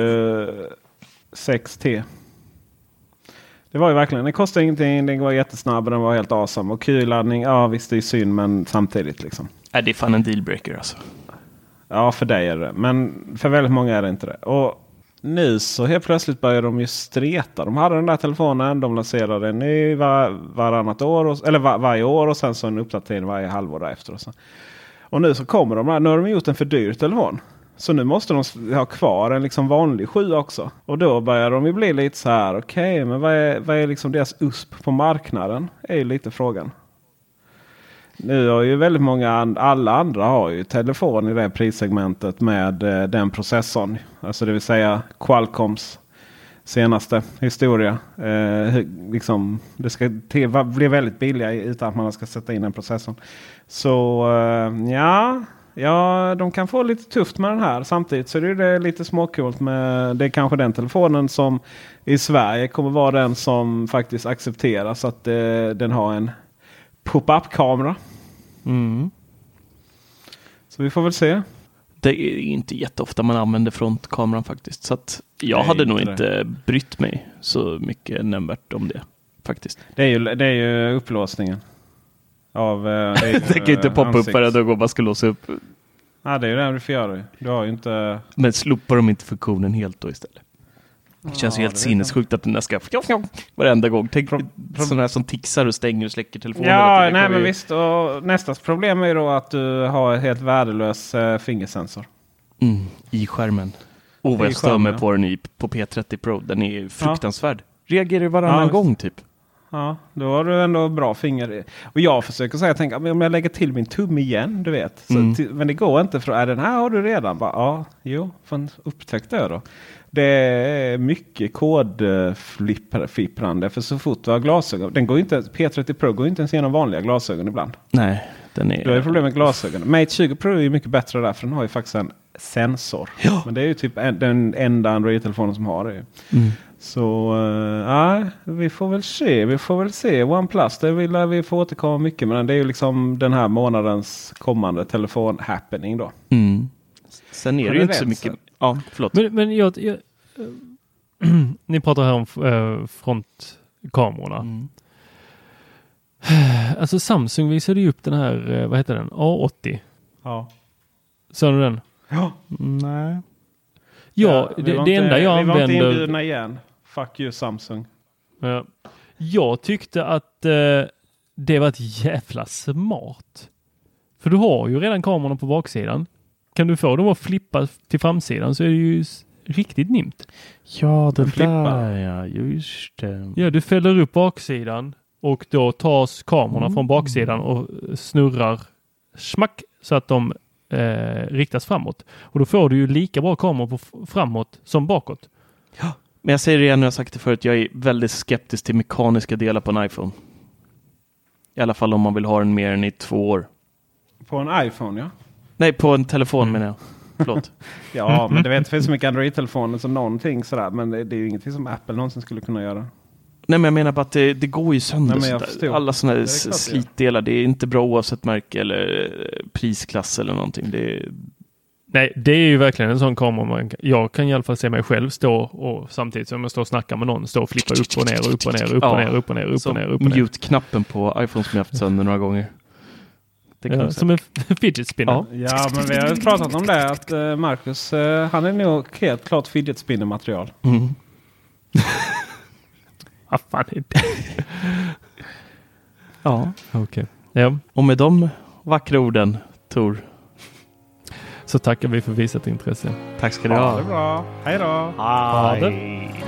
S1: 6T. Det var ju verkligen, den kostade ingenting, den var jättesnabb och den var helt awesome. Och Q-laddning, ja visst det är synd men samtidigt liksom.
S3: Nej, det är fan en dealbreaker alltså.
S1: Ja för dig är det Men för väldigt många är det inte det. Och nu så helt plötsligt börjar de ju streta. De hade den där telefonen. De lanserade en ny var, varannat år. Och, eller var, varje år och sen så en uppdatering varje halvår därefter. Och, så. och nu så kommer de. Nu har de gjort en för dyr telefon. Så nu måste de ha kvar en liksom vanlig 7 också. Och då börjar de ju bli lite så här. Okej, okay, men vad är, vad är liksom deras USP på marknaden? Är ju lite frågan. Nu har ju väldigt många, alla andra har ju telefon i det prissegmentet med eh, den processorn. Alltså det vill säga Qualcomms senaste historia. Eh, liksom, det ska till, bli väldigt billiga utan att man ska sätta in den processorn. Så eh, ja, ja, de kan få lite tufft med den här. Samtidigt så är det lite småcoolt med det är kanske den telefonen som i Sverige kommer vara den som faktiskt accepteras att eh, den har en pop-up kamera.
S3: Mm.
S1: Så vi får väl se.
S3: Det är inte jätteofta man använder frontkameran faktiskt. Så jag Nej, hade nog det. inte brytt mig så mycket nämnvärt om det. Faktiskt.
S1: Det är ju, det är ju upplåsningen. Av,
S3: eh, det, ju, det kan ju inte poppa ansikts. upp varje gång man ska låsa upp.
S1: Ja, det är ju det du får göra. Du har ju inte...
S3: Men slopar de inte funktionen helt då istället? Det känns ju helt sinnessjukt att den där ska varenda gång. Tänk sådana här som tixar och stänger och släcker telefonen.
S1: Ja, nej men visst. Och nästa problem är då att du har helt värdelös uh, fingersensor.
S3: Mm, I skärmen. Och vad jag stör mig på den i, på P30 Pro. Den är fruktansvärd. Ja. Reagerar varannan ja, gång typ.
S1: Ja, då har du ändå bra finger. Och jag försöker säga, tänk, om jag lägger till min tumme igen, du vet. Så, mm. men det går inte för är den här har du redan. Bara, ja, jo, upptäck det då. Det är mycket kodflipprande. För så fort du har glasögon. Den går inte, P30 Pro går inte ens igenom vanliga glasögon ibland.
S3: Nej, den är...
S1: Du har problem med glasögonen. Mate 20 Pro är mycket bättre där. För den har ju faktiskt en sensor.
S3: Ja.
S1: Men det är ju typ en, den enda Android-telefonen som har det. Mm. Så uh, vi får väl se. Vi får väl se. OnePlus, det vill vi få återkomma mycket med. Det är ju liksom den här månadens kommande telefon-happening då.
S3: Mm. Sen är det ju inte så mycket. Ja, förlåt.
S2: Men, men jag, jag ni pratar här om äh, frontkamerorna. Mm. Alltså Samsung visade ju upp den här, eh, vad heter den, A80.
S1: Ja.
S2: Såg du den?
S1: Ja.
S2: Nej. Ja, det, det inte, enda jag använder... Vi var inte
S1: inbjudna igen. Fuck you Samsung.
S2: Ja. Jag tyckte att eh, det var ett jävla smart. För du har ju redan kamerorna på baksidan. Kan du få dem att flippa till framsidan så är det ju riktigt nimt.
S3: Ja, det där ja, just det.
S2: Ja, du fäller upp baksidan och då tas kamerorna mm. från baksidan och snurrar smack så att de eh, riktas framåt. Och då får du ju lika bra kameror på framåt som bakåt.
S3: Ja, men jag säger det igen, jag har sagt det förut, jag är väldigt skeptisk till mekaniska delar på en iPhone. I alla fall om man vill ha den mer än i två år.
S1: På en iPhone ja.
S3: Nej, på en telefon mm. menar jag. Förlåt.
S1: ja, men det, vet, det finns så mycket Android-telefoner som någonting sådär. Men det, det är ju ingenting som Apple någonsin skulle kunna göra.
S3: Nej men jag menar bara att det, det går ju sönder. Nej, Alla sådana här slitdelar. Det är inte bra oavsett märke eller eh, prisklass eller någonting. Det är...
S2: Nej, det är ju verkligen en sån kamera. Man, jag kan i alla fall se mig själv stå och samtidigt som jag står och snackar med någon stå och flippa upp och ner och upp och ner, upp och ner, upp och ner, upp och ner, upp och ner.
S3: Mute-knappen på iPhone som jag haft sönder några gånger.
S2: Ja, som en fidget spinner.
S1: Ja. ja, men vi har pratat om det att uh, Marcus, uh, han är nog helt klart fidget spinner material.
S3: Mm.
S2: Vad fan är det?
S3: ja,
S2: okej. Okay. Ja.
S3: Och med de vackra orden, Tor.
S2: Så tackar vi för visat intresse.
S3: Tack ska du ha.
S1: Ha det bra. Hej då.
S2: Det.